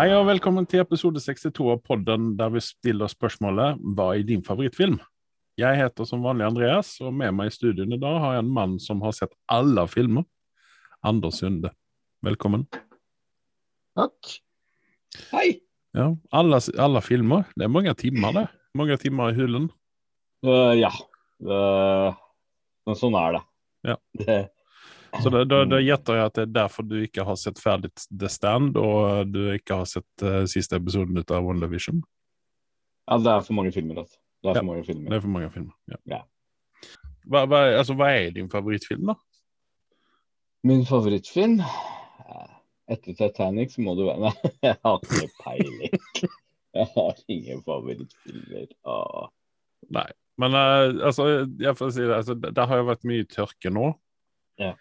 Hei og velkommen til episode 62 av podden der vi stiller spørsmålet Hva er din favorittfilm? Jeg heter som vanlig Andreas, og med meg i studioen i dag har jeg en mann som har sett alle filmer. Anders Sunde. Velkommen. Takk. Hei. Ja, alle, alle filmer. Det er mange timer, det. Mange timer i hyllen. Uh, ja. Uh, men sånn er det. Ja. det Så da, da, da gjetter jeg at det er derfor du ikke har sett ferdig The Stand, og du ikke har sett uh, siste episoden ut av One Division. ja, det er for mange filmer. Altså. Det er Ja, for mange Det filmer. er for mange filmer. Ja. Ja. Hva, hva, altså, hva er din favorittfilm, da? Min favorittfilm eh, Etter Titanic så må du være Nei, jeg har ikke peiling. Jeg har ingen favorittfilmer. Åh. Nei. Men uh, altså, jeg får si det, altså, det det har jo vært mye tørke nå. Ja.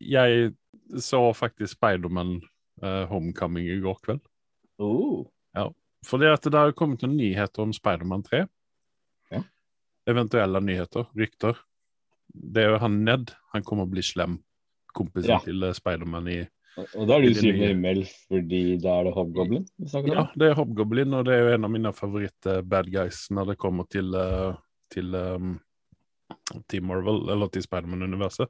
Jeg så faktisk Spiderman uh, Homecoming i går kveld. Oh. Fordi at det har kommet noen nyheter om Spiderman 3. Ja. Eventuelle nyheter, rykter. Det er jo han Ned. Han kommer å bli slem. Kompisen Ja. til uh, Spiderman i Og da er du det syv nye. himmel, fordi da er det Hobgoblin Ja, det er Hobgoblin, og det er jo en av mine favoritt-bad guys når det kommer til, til um, Team Marvel, eller til Spiderman-universet.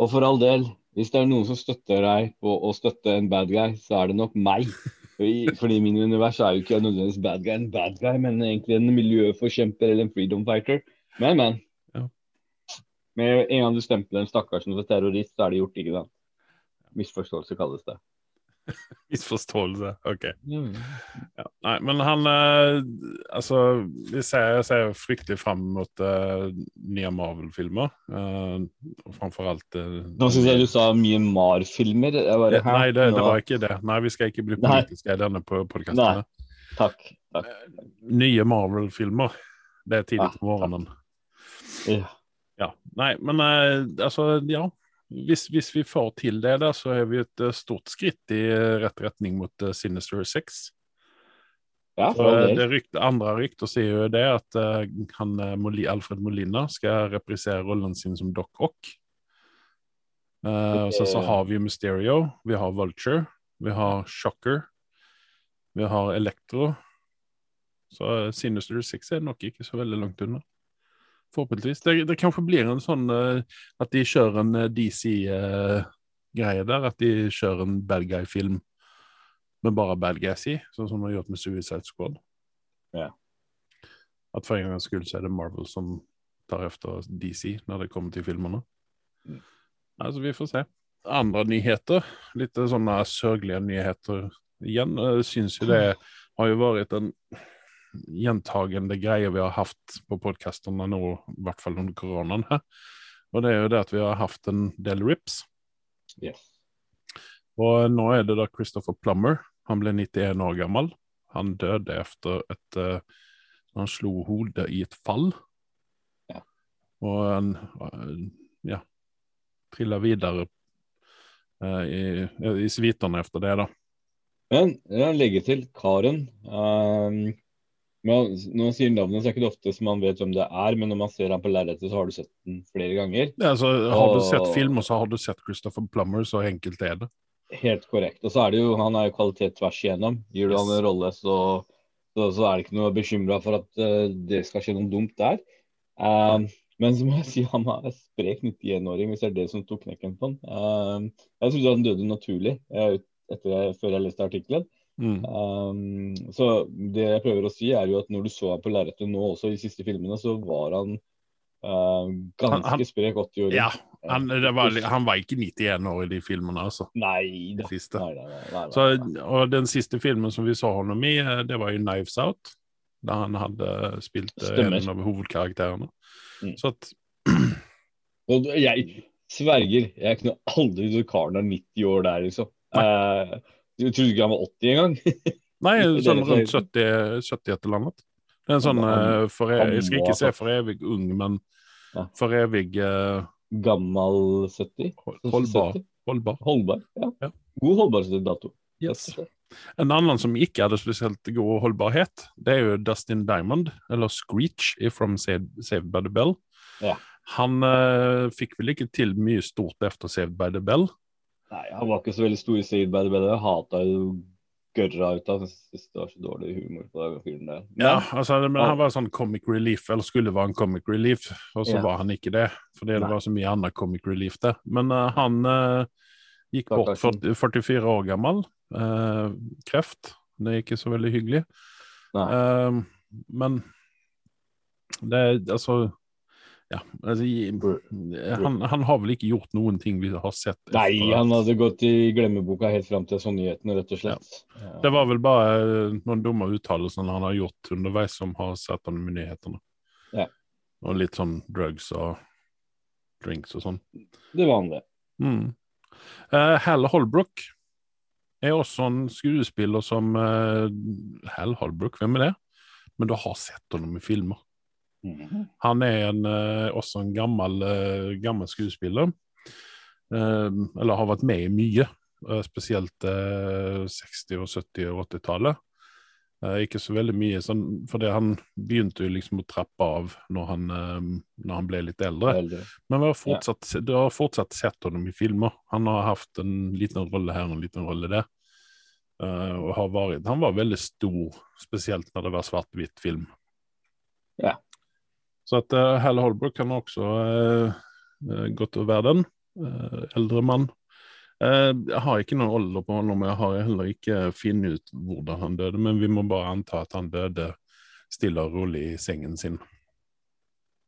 Og for all del, hvis det er noen som støtter deg på å støtte en bad guy, så er det nok meg. Fordi, min univers er jo ikke nødvendigvis bad guy en bad guy, men egentlig en miljøforkjemper eller en freedom fighter. Men, men. Ja. Med en gang du stempler en stakkars som terrorist, så er det gjort, ikke sant? Misforståelse kalles det. Misforståelse. OK. Ja. Nei, men han eh, Altså, vi ser, ser fryktelig fram mot eh, nye Marvel-filmer. eh, framfor alt eh, Nå syns jeg du sa mye Mar-filmer. Eh, Nei, det, det var ikke det. Nei, vi skal ikke bli politiske i denne podkasten. Takk. takk. Nye Marvel-filmer. Det er tidlig Ah, på morgenen. Ja. Ja. Nei, men eh, altså, ja. Hvis, hvis vi får til det, da, så er vi et eh, stort skritt i eh, rett retning mot eh, Sinister Six. Ja, del. det rykte, andre rykter sier jo det at han, Alfred Molina skal reprisere rollen sin som Doc Ock. Eh, og så, så har vi Mysterio, vi har Vulture, vi har Shocker, vi har Electro. Så Sinister Six er nok ikke så veldig langt unna. Forhåpentligvis. Det, det kanskje blir en sånn uh, at de kjører en DC-greie der. At de kjører en bad guy-film med bare bad guys i, sånn som de har gjort med Suicide Squad. Ja. At for en gangs skyld så er det Marvel som tar efter DC når det kommer til filmene. Mm. Altså, vi får se. Andre nyheter, litt sånne sørgelige nyheter igjen. Jeg syns jo det har jo vært en gjentagende greie vi har hatt på podkastene nå, i hvert fall under koronaen. her. Og det er jo det at vi har hatt en del rips. Yeah. Og nå er det da Christopher Plummer. Han ble 91 år gammel. Han døde etter et uh, Han slo hodet i et fall. Ja. Og han uh, ja, trilla videre uh, i, i sviterne etter det, da. Men jeg legger til Karen. Um, men når man sier navnet, så er det ikke det ofte som man vet hvem det er, men når man ser ham på lerretet, så har du sett den flere ganger. Ja, altså, har du sett film, og så har du sett Christopher Plummer, så enkelt er det. Helt korrekt. Og så er det jo, han er jo kvalitet tvers igjennom. Gir du Yes. han en rolle, så, så, så er det ikke noe bekymra for at uh, det skal skje noe dumt der. Um, men så må jeg si han er sprek 91-åring, hvis det er det som tok knekken på han. Um, jeg trodde han døde naturlig eh, etter før jeg leste artikkelen. Mm. Um, så det jeg prøver å si, er jo at når du så ham på lerretet nå også, i de siste filmene, så var han uh, ganske Han- sprek 80-åring. Ja, han, det var, han var ikke 91 år i de filmene, altså. Nei da. Nei, nei, nei, Så, og den siste filmen som vi så ham i, eh, det var jo 'Knives Out'. Da han hadde spilt eh, Stemmer. en av hovedkarakterene. Mm. Så at Og jeg sverger, jeg kunne aldri trodd karen er 90 år der, liksom. Eh, du trodde ikke han var 80 engang? Nei, sånn rundt 70, 70 et eller annet. Det er en sånn Han- eh, for, han Jeg skal ikke se for evig ung, men for evig uh, Gammel 70? holdbar. 70? holdbar. Holdbar, ja. Ja. God holdbarhetsdato. Yes. En annen som ikke hadde spesielt god holdbarhet, det er jo Dustin Diamond, eller Screech From Saved, Saved by the Bell. Ja. Han uh, fikk vel ikke til mye stort etter Saved by the Bell. Nei, han var ikke så veldig stor i the Bell. Jeg hata jo gørra ut av. Jeg synes det var så dårlig humor på den fyren der. Men, Ja, altså, men han var sånn comic relief, eller skulle være en comic relief, og så Ja. var han ikke det. Fordi det var så mye annet comic relief der. Men uh, han uh, gikk bort Stakkarsen. 40, 44 år gammel. Uh, kreft. Det er ikke så veldig hyggelig. Nei. Men det er altså Ja. Altså, han, han har vel ikke gjort noen ting vi har sett. Nei, etter han hadde gått i glemmeboka helt fram til sånn nyhetene, rett og slett. Ja. Det var vel bare eh, noen dumme uttalelser han har gjort underveis som har sett han i nyhetene. Ja. Og litt sånn drugs og drinks og sånn. Det vanlige. Mm. Eh, Hal Holbrook er også en skuespiller som eh, Hal Holbrook, hvem er det? Men du har sett ham i filmer. Han er en, eh, også en gammel, eh, gammel skuespiller. Eh, eller har vært med i mye, spesielt eh, 60-, og 70- og 80-tallet. Eh, ikke så veldig mye, sånn, fordi han begynte jo liksom å trappe av når han, når han ble litt eldre. Eldre. Men har fortsatt, du har fortsatt sett ham i filmer. Han har hatt en liten rolle her og en liten rolle der. Uh, vært, han var veldig stor, spesielt når det var svart-hvitt film. Ja. Så at uh, Hal Holbrook kan også uh, godt være den. Uh, eldre mann. Uh, jeg har ikke noen alder på han, og jeg har heller ikke funnet ut hvordan han døde, men vi må bare anta at han døde stille og rolig i sengen sin.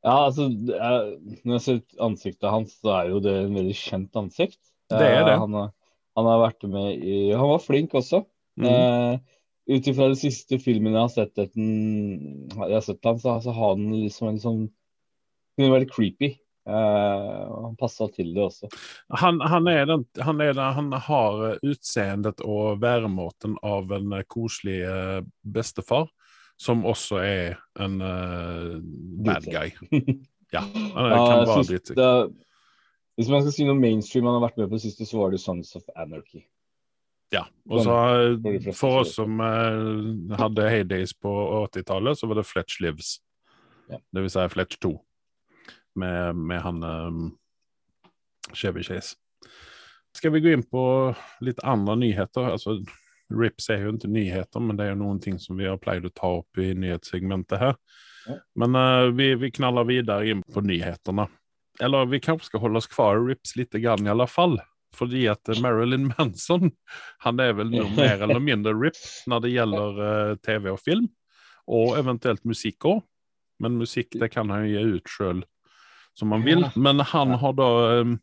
Ja, altså, er, når jeg ser ansiktet hans, så er jo det en veldig kjent ansikt. Det er det. Eh, han, har, han har vært med i Han var flink også. Mm. Ut ifra de siste filmene jeg har sett, etten, jeg har sett han, så, så har han liksom en sånn Kunne vært creepy. Uh, han passa til det også. Han, han, er den, han, er den, han har utseendet og væremåten av en koselig eh, bestefar, som også er en uh, bad guy. Ja, han er, kan være synes drittsekk. Hvis man skal si noe mainstream han har vært med på det siste, så var det Sons of Anarchy. Ja. Og så, For de eh, for oss som eh, hadde heydays på 80-tallet, så var det Fletch Lives. Ja. Det vil si Fletch 2, med, med han um, Chevy Chase. Skal vi gå inn på litt andre nyheter? Altså, Rips er jo ikke nyheter, men det er jo noen ting som vi har pleid å ta opp i nyhetssegmentet her. Ja. Men uh, vi, vi knaller videre inn på nyhetene. Eller vi kanskje skal holde oss kvar i Rips litt grann i alle fall. Fordi at eh, Marilyn Manson han er vel noe mer eller mindre RIP når det gjelder uh, TV og film. Og eventuelt musikk òg. Men musikk det kan han jo gi ut sjøl som han vil. Men han har da um,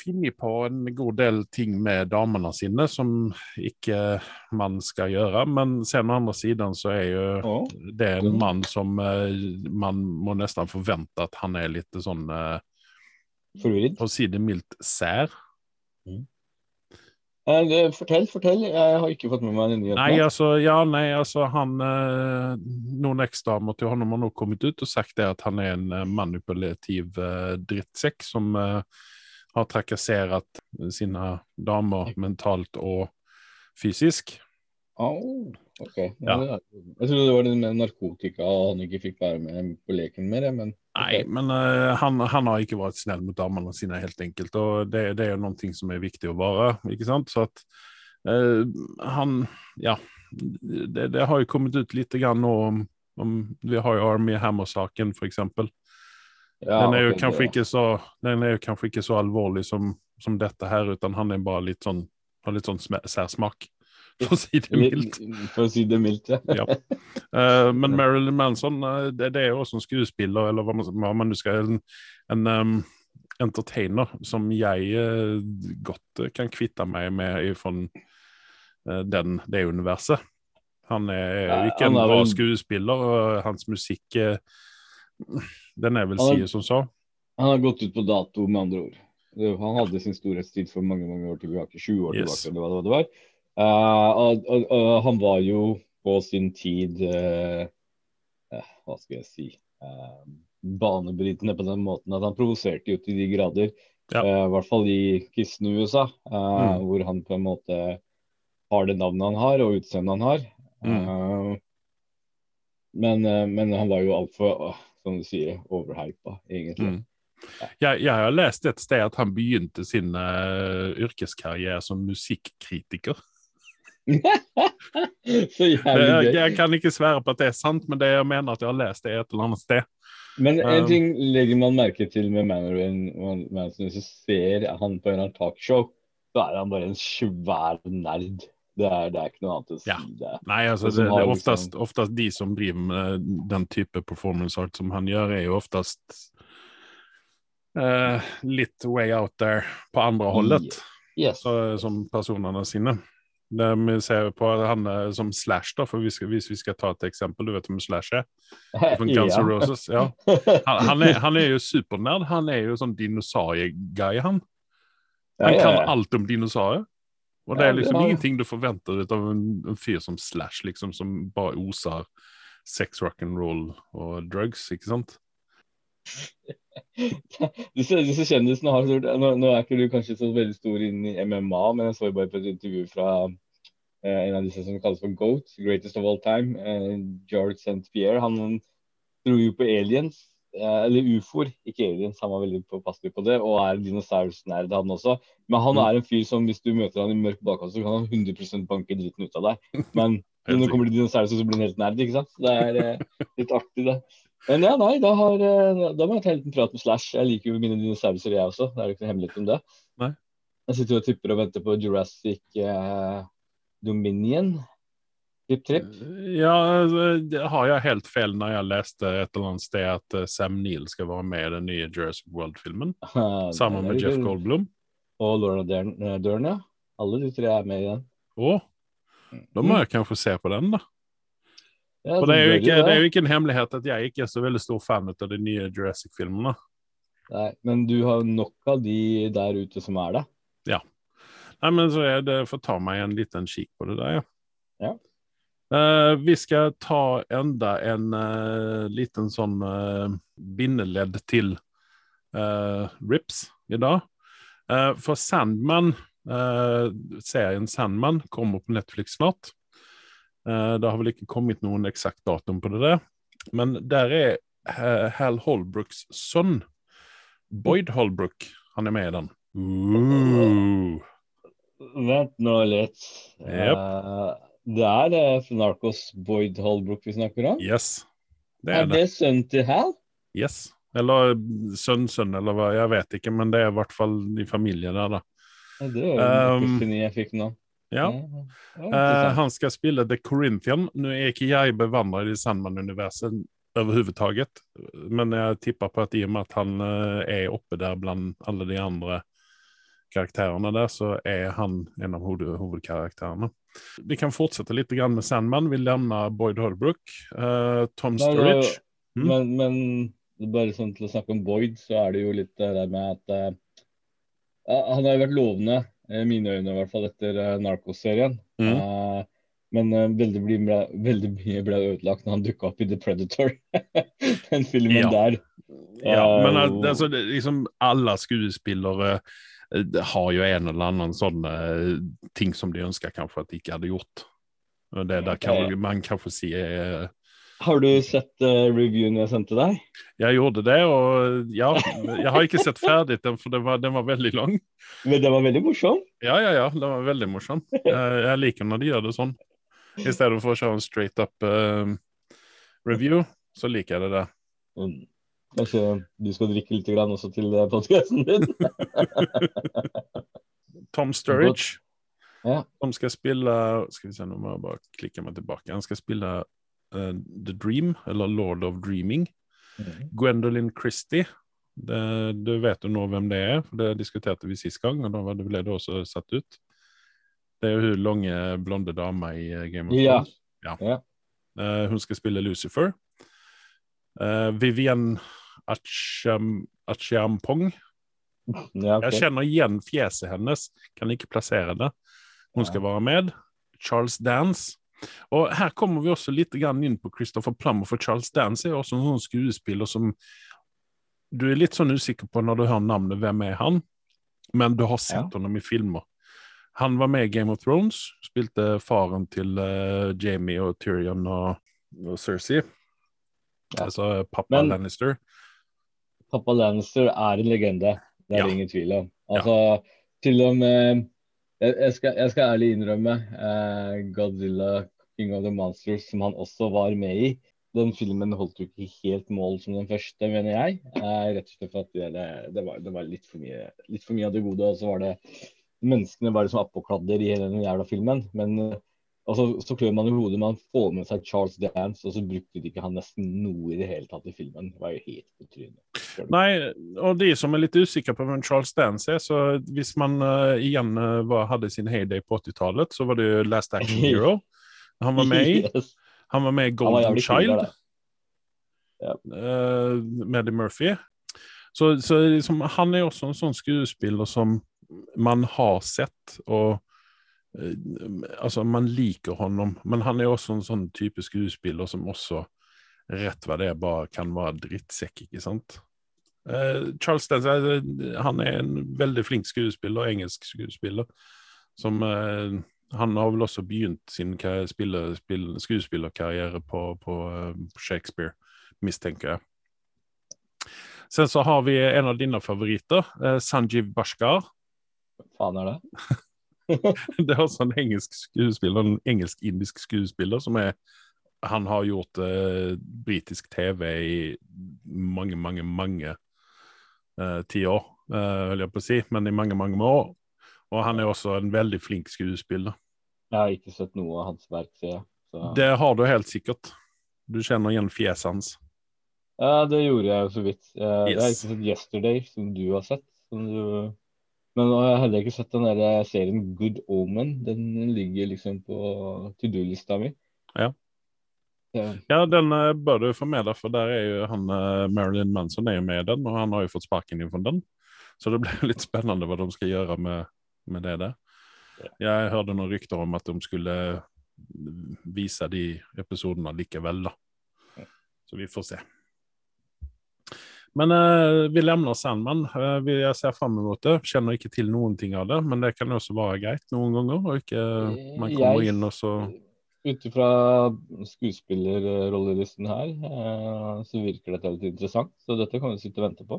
funnet på en god del ting med damene sine som ikke man skal gjøre. Men sen på andre siden så er jo det en mann som uh, man må nesten forvente at han er litt sånn eh, forvirret. For å si det mildt sær. Eh, fortell, fortell. Jeg har ikke fått med meg den nyheten. Nei, altså, ja, nei, altså han eh, Noen eksdamer til ham har nå kommet ut og sagt at han er en eh, manipulativ drittsekk som har trakassert sine damer mentalt og fysisk. Au, ok. Ja. Ja. Jeg trodde det var det med narkotika og han ikke fikk være med på leken mer, men Nei, men uh, han, han har ikke vært snill mot damene sine, helt enkelt. Og det, det er jo noen ting som er viktig å være, ikke sant. Så at uh, han Ja. Det, det har jo kommet ut litt grann nå om, om Vi har jo Army Hammer-saken, eksempel. ja, den, er jo kanskje ikke så, den er jo kanskje ikke så alvorlig som, som dette her, utan han er bare litt sånn har litt sånn særsmak, for å si det mildt. For å si det mildt, ja. Ja. Uh, men Marilyn Manson, eh, det, det er jo også en skuespiller, eller hva man, hva man nu skal En, en um, entertainer som jeg uh, godt kan kvitte meg med fra den, det universet. Han er jo Ja, ikke en bra skuespiller, og hans musikk Den er vel Han er- sier som så. Han har gått ut på dato, med andre ord. Han hadde sin storhetstid for mange mange år tilbake. 20 år Yes. tilbake, eller hva det var. Eh, og, og, og han var jo på sin tid eh, eh, Hva skal jeg si Banebrytende på den måten at han provoserte jo til de grader. Ja. I hvert fall i kristne USA, Mm. hvor han på en måte har det navnet han har, og utseendet han har. Mm. Men, men han var jo altfor, som du sier, overhypa, egentlig. Mm. Jeg, jeg har lest et sted at han begynte sin uh, yrkeskarriere som musikkritiker. Så jævlig gøy. jeg kan ikke svære på at det er sant, men det jeg mener at jeg har lest det et eller annet sted. Men en Um, ting legger man merke til med Manorin Manson, hvis du ser han på en eller talkshow, så er han bare en svær nerd. Det er, det er ikke noe annet å si. Ja. det. Nei, altså det, det er liksom- oftest, oftest de som driver med den type performance art som han gjør, er jo oftest uh, litt way out there på andre holdet, Yes. så, som personene sine. Vi ser på han eh, som Slash, da, for vi hvis vi skal ta et eksempel, du vet hvem Slash er? Ja. Roses, ja. Han, han, er, han er jo supernerd. Han er jo sånn dinosaurguy, han. Han kan alt om dinosaurer. Og det er liksom det ingenting du forventer ut av en, en fyr som Slash, liksom, som bare oser sex, rock and roll og drugs, ikke sant? disse, disse kjendisene har stort nå, nå er ikke du kanskje så veldig stor inn i MMA, men jeg så jo bare på et intervju fra eh, en av disse som kalles for GOAT, Greatest of All Time, eh, George St. Pierre. Han dro jo på aliens, eh, eller ufoer, ikke aliens. Han var veldig påpasselig på det, og er dinosaurusnerd, han også. Men han er en fyr som hvis du møter han i mørk bakgård, så kan han 100% banke dritten ut av deg. Men når det kommer til dinosaurer, så blir han helt nerd, ikke sant. Det er eh, litt artig, det. Men ja, nei, da, har, eh, da må jeg ta en liten prat med Slash. Jeg liker jo mine dinosaurer, jeg også. Det er jo ikke noe hemmelighet om det. Nei. Jeg sitter jo og tipper og venter på Jurassic eh, Dominion. Tripp, tripp. Ja, altså, det har jeg helt feil når jeg leste et eller annet sted at eh, Sam Neill skal være med i den nye Jurassic World-filmen, sammen med Jeff Goldblum. Og Laura Dern, eh, Dern, ja. Alle de tre er med i den. Å, da må jeg kanskje se på den, da. Ja, det er, jo ikke, det er jo ikke en hemmelighet at jeg ikke er så veldig stor fan av de nye Jurassic-filmene. Nei, men du har nok av de der ute som er det. Ja. Nei, men så er det får ta meg en liten kikk på det der, ja. Ja. Uh, vi skal ta enda en uh, liten sånn uh, bindeledd til Rips i dag. For Sandman, serien Sandman, kommer på Netflix snart. Eh, det har vel ikke kommet noen eksakt datum på det der, men der er eh, Hal Holbrooks sønn, Boyd Holbrook, han er med i den. Ooh. Vent nå litt. Yep. Eh, det er det Narcos Boyd Holbrook vi snakker om? Yes, det Er er det. det sønnen til Hal? Yes. Eller sønn-sønn, eller hva, jeg vet ikke, men det er i hvert fall i familien der, da. Ja, det var Um, jeg fikk nå. Ja. Ja, Eh, han skal spille The Corinthian. Nå er ikke jeg bevandret i Sandman-universet overhodet, men jeg tipper på at i og med at han eh, er oppe der blant alle de andre karakterene der, så er han en av hoved hovedkarakterene. Vi kan fortsette litt grann med Sandman. Vi lämnar Boyd Holbrook. eh, Tom Sturridge. Mm. Men, men bare sånn til å snakke om Boyd, så er det jo litt det der med at eh, Han har jo vært lovende, i mine øyne i hvert fall, etter uh, Narcos-serien. Mm. Uh, men uh, veldig, ble, veldig mye ble ødelagt når han dukka opp i The Predator. Den filmen Ja. der. Ja, men Eh, altså, det, liksom alle skuespillere eh, har jo en eller annen sånn eh, ting som de ønsker kanskje at de ikke hadde gjort. Det der kan man kanskje si er Har du sett uh, reviewen jeg sendte deg? Jeg gjorde det, og ja Jeg har ikke sett ferdig den, for den var, den var veldig lang. Men Den var veldig morsom. Ja, ja, ja, den var veldig morsom. Jeg, jeg liker når de gjør det sånn. I stedet for å kjøre en straight up uh, review, så liker jeg det der. Mm. Kanskje du skal drikke litt grann også til podkasten din? Tom Sturridge. Ja. De skal spille Skal vi se, nå må jeg bare klikke meg tilbake. Han skal spille eh, The Dream, eller Lord of Dreaming. Gwendolyn Christie. Det, du vet jo nå hvem det er, for det diskuterte vi sist gang, og da ble det også satt ut. Det er jo hun lange, blonde dama i eh, Game of Thrones. Ja. Ja. Uh, hun skal spille Lucifer. Uh, Vivienne Acham, Achiampong. Ja, okay. Jeg kjenner igjen fjeset hennes, kan ikke plassere det. Hun skal være med. Charles Dance. Og her kommer vi også litt inn på Christopher Plummer, for Charles Dance er også en sånn skuespiller som du er litt sånn usikker på når du hører navnet, hvem er han? Men du har sett Ja. ham i filmer. Han var med i Game of Thrones, spilte faren til uh, Jamie og Tyrion og, og Cersei. Ja. Altså pappa Men- Lannister. Pappa Lannister er en legende, det er Ja. ingen tvil om. Altså, til og med Jeg, skal, jeg skal ærlig innrømme eh, Godzilla King of the Monsters, som han også var med i. Den filmen holdt jo ikke helt mål som den første, mener jeg. Eh, rett og slett for at det, det, var, det var litt, for mye, litt for mye av det gode. Og så var det Menneskene bare som appåkladder i hele den jævla filmen. Men eh, og så, så klør man i hodet man får med seg Charles Dance, og så brukte de ikke han nesten noe i det hele tatt i filmen. Det var jo helt på trynet. Nei, og de som er litt usikre på hvem Charles Dance er, så hvis man uh, igjen uh, var, hadde sin heyday på 80-tallet, så var det jo Last Action Hero. Han var med i. yes. Han var med i Golden Child. Ja. Uh, med Murphy. Så, så liksom, han er også en sånn skuespiller som man har sett. og Eh, altså, man liker honom, men han er også en sånn type skuespiller som også rett hva det er, bare kan være drittsekk, ikke sant? Uh, Charles Dance uh, han er en veldig flink skuespiller, engelsk skuespiller, som uh, Han har vel også begynt sin spiller, spiller, skuespillerkarriere på, på Shakespeare, mistenker jeg. Sen så har vi en av dine favoritter, Sanjiv Bashkar. Hva faen er det? det er også en engelsk skuespiller, en engelsk-indisk skuespiller som er Han har gjort uh, britisk TV i mange, mange, mange uh, tiår, uh, vil jeg på å si, men i mange, mange år. Og han er også en veldig flink skuespiller. Jeg har ikke sett noe av hans verk, sier jeg. Så. Det har du helt sikkert. Du kjenner igjen fjeset hans. Ja, det gjorde jeg jo så vidt. Jeg, yes. jeg har ikke sett 'Yesterday', som du har sett. Som du men jeg hadde ikke sett den der serien Good Omen. Den ligger liksom på to do-lista mi. Ja. ja. den uh, bør du få med deg, for der er jo han uh, Marilyn Manson er jo med i den, og han har jo fått sparken inn fra den. Så det blir litt spennende hva de skal gjøre med, med det der. Ja. Jeg hørte noen rykter om at de skulle vise de episodene likevel, da. Så vi får se. Men uh, vi lemner Sandman. Uh, jeg ser fram mot det. Kjenner ikke til noen ting av det, men det kan også være greit noen ganger. Og ikke man kommer jeg, inn og så Ut ifra skuespillerrollelisten her, uh, så virker dette litt interessant. Så dette kan vi sitte og vente på.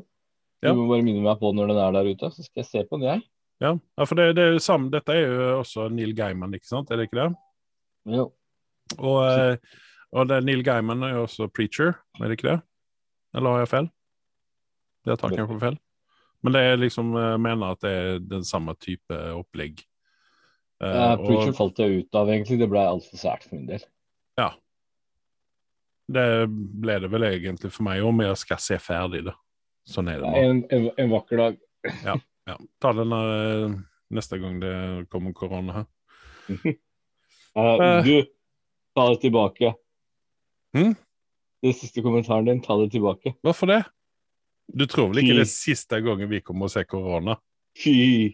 Ja. Du må bare minne meg på når den er der ute, så skal jeg se på den, jeg. Ja, ja for det, det er jo samme, dette er jo også Neil Gaiman, ikke sant? Er det ikke det? Jo. Og, og det, Neil Gaiman er jo også preacher, er det ikke det? Eller har jeg feil? Det tar kanskje feil. Men det er liksom jeg mener at det er den samme type opplegg. Uh, uh, Preacher og, falt jeg ut av, egentlig. Det ble altfor sært for min del. Ja. Det ble det vel egentlig for meg òg, men jeg skal se ferdig det. Sånn er det nå. En, en, en, vakker dag. ja, ja. Ta den uh, neste gang det kommer korona her. du, ta det tilbake. Hmm? Den siste kommentaren din, ta det tilbake. Hvorfor det? Du tror vel ikke det er siste gangen vi kommer å se korona? Fy!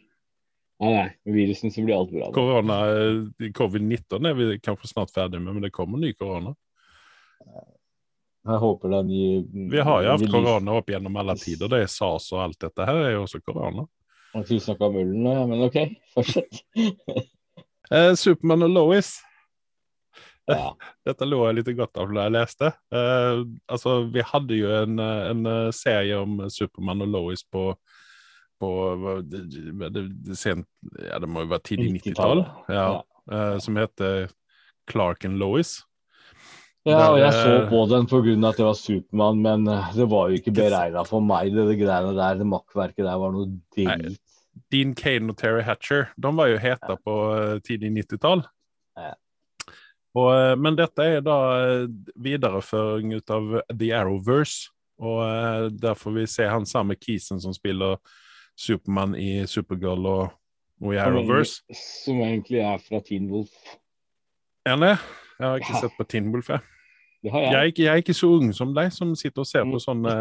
Nei, nei. Virusen så blir alt bra. Korona, eh, Covid-19 er vi kanskje snart ferdig med, men det kommer ny korona. Jeg håper det er ny Vi har jo hatt korona opp gjennom alle tider. Det er SARS og alt dette her er jo også korona. Jeg tror snakke snakka om ullen, men OK, fortsett. eh, Supermann og Lois ja. Dette lå jeg litt godt av da jeg leste. Uh, altså, vi hadde jo en, en eh, serie om Supermann og Lois på, på det, sent, ja, det må jo være tidlig 90-tall, ja, uh, som heter Clark and Lois. Ja, og jeg så på den pga. at det var Supermann, men det var jo ikke beregna for meg, det, det greiene der. Det makkverket der var noe drit. Dean Kane og Terry Hatcher de var jo heta på tidlig 90-tall. Og, eh, men dette er da eh, videreføring ut av The Arrowverse. Og uh, der får vi se han samme Kisen som spiller Supermann i Supergirl og, og i Arrowverse. Som egentlig er fra Teen Wolf. Er det? Jeg har ikke ja. sett på Teen Wolf, jeg. Jeg. Jeg, er ikke, jeg. er ikke, så ung som deg, som sitter og ser på mm. sånne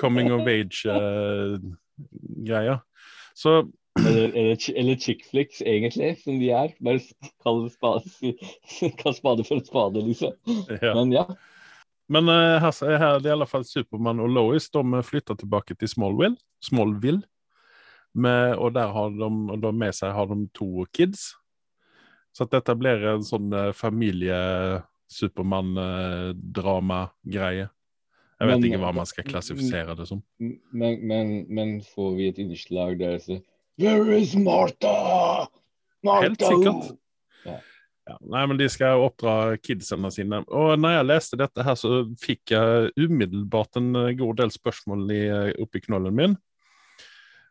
coming of age-greier. Uh, så eller, eller, eller chickflix, egentlig, som de er. Bare kall spade, spade for en spade, liksom. Ja. Men ja. Men uh, her, her er det i alle fall Supermann og Lois. De flytter tilbake til Smallville. Smallville. Med, og der har de, de, med seg har de to kids. Så at dette blir en sånn uh, familie-Supermann-drama-greie. Jeg vet men, ikke hva man skal klassifisere det som. Men, men, men får vi et innslag der Where is Martha? Martha! Helt sikkert. Ja, nei, men de skal oppdra kidsene sine. Og når jeg leste dette her, så fikk jeg umiddelbart en eh, god del spørsmål i, eh, oppi knollen min.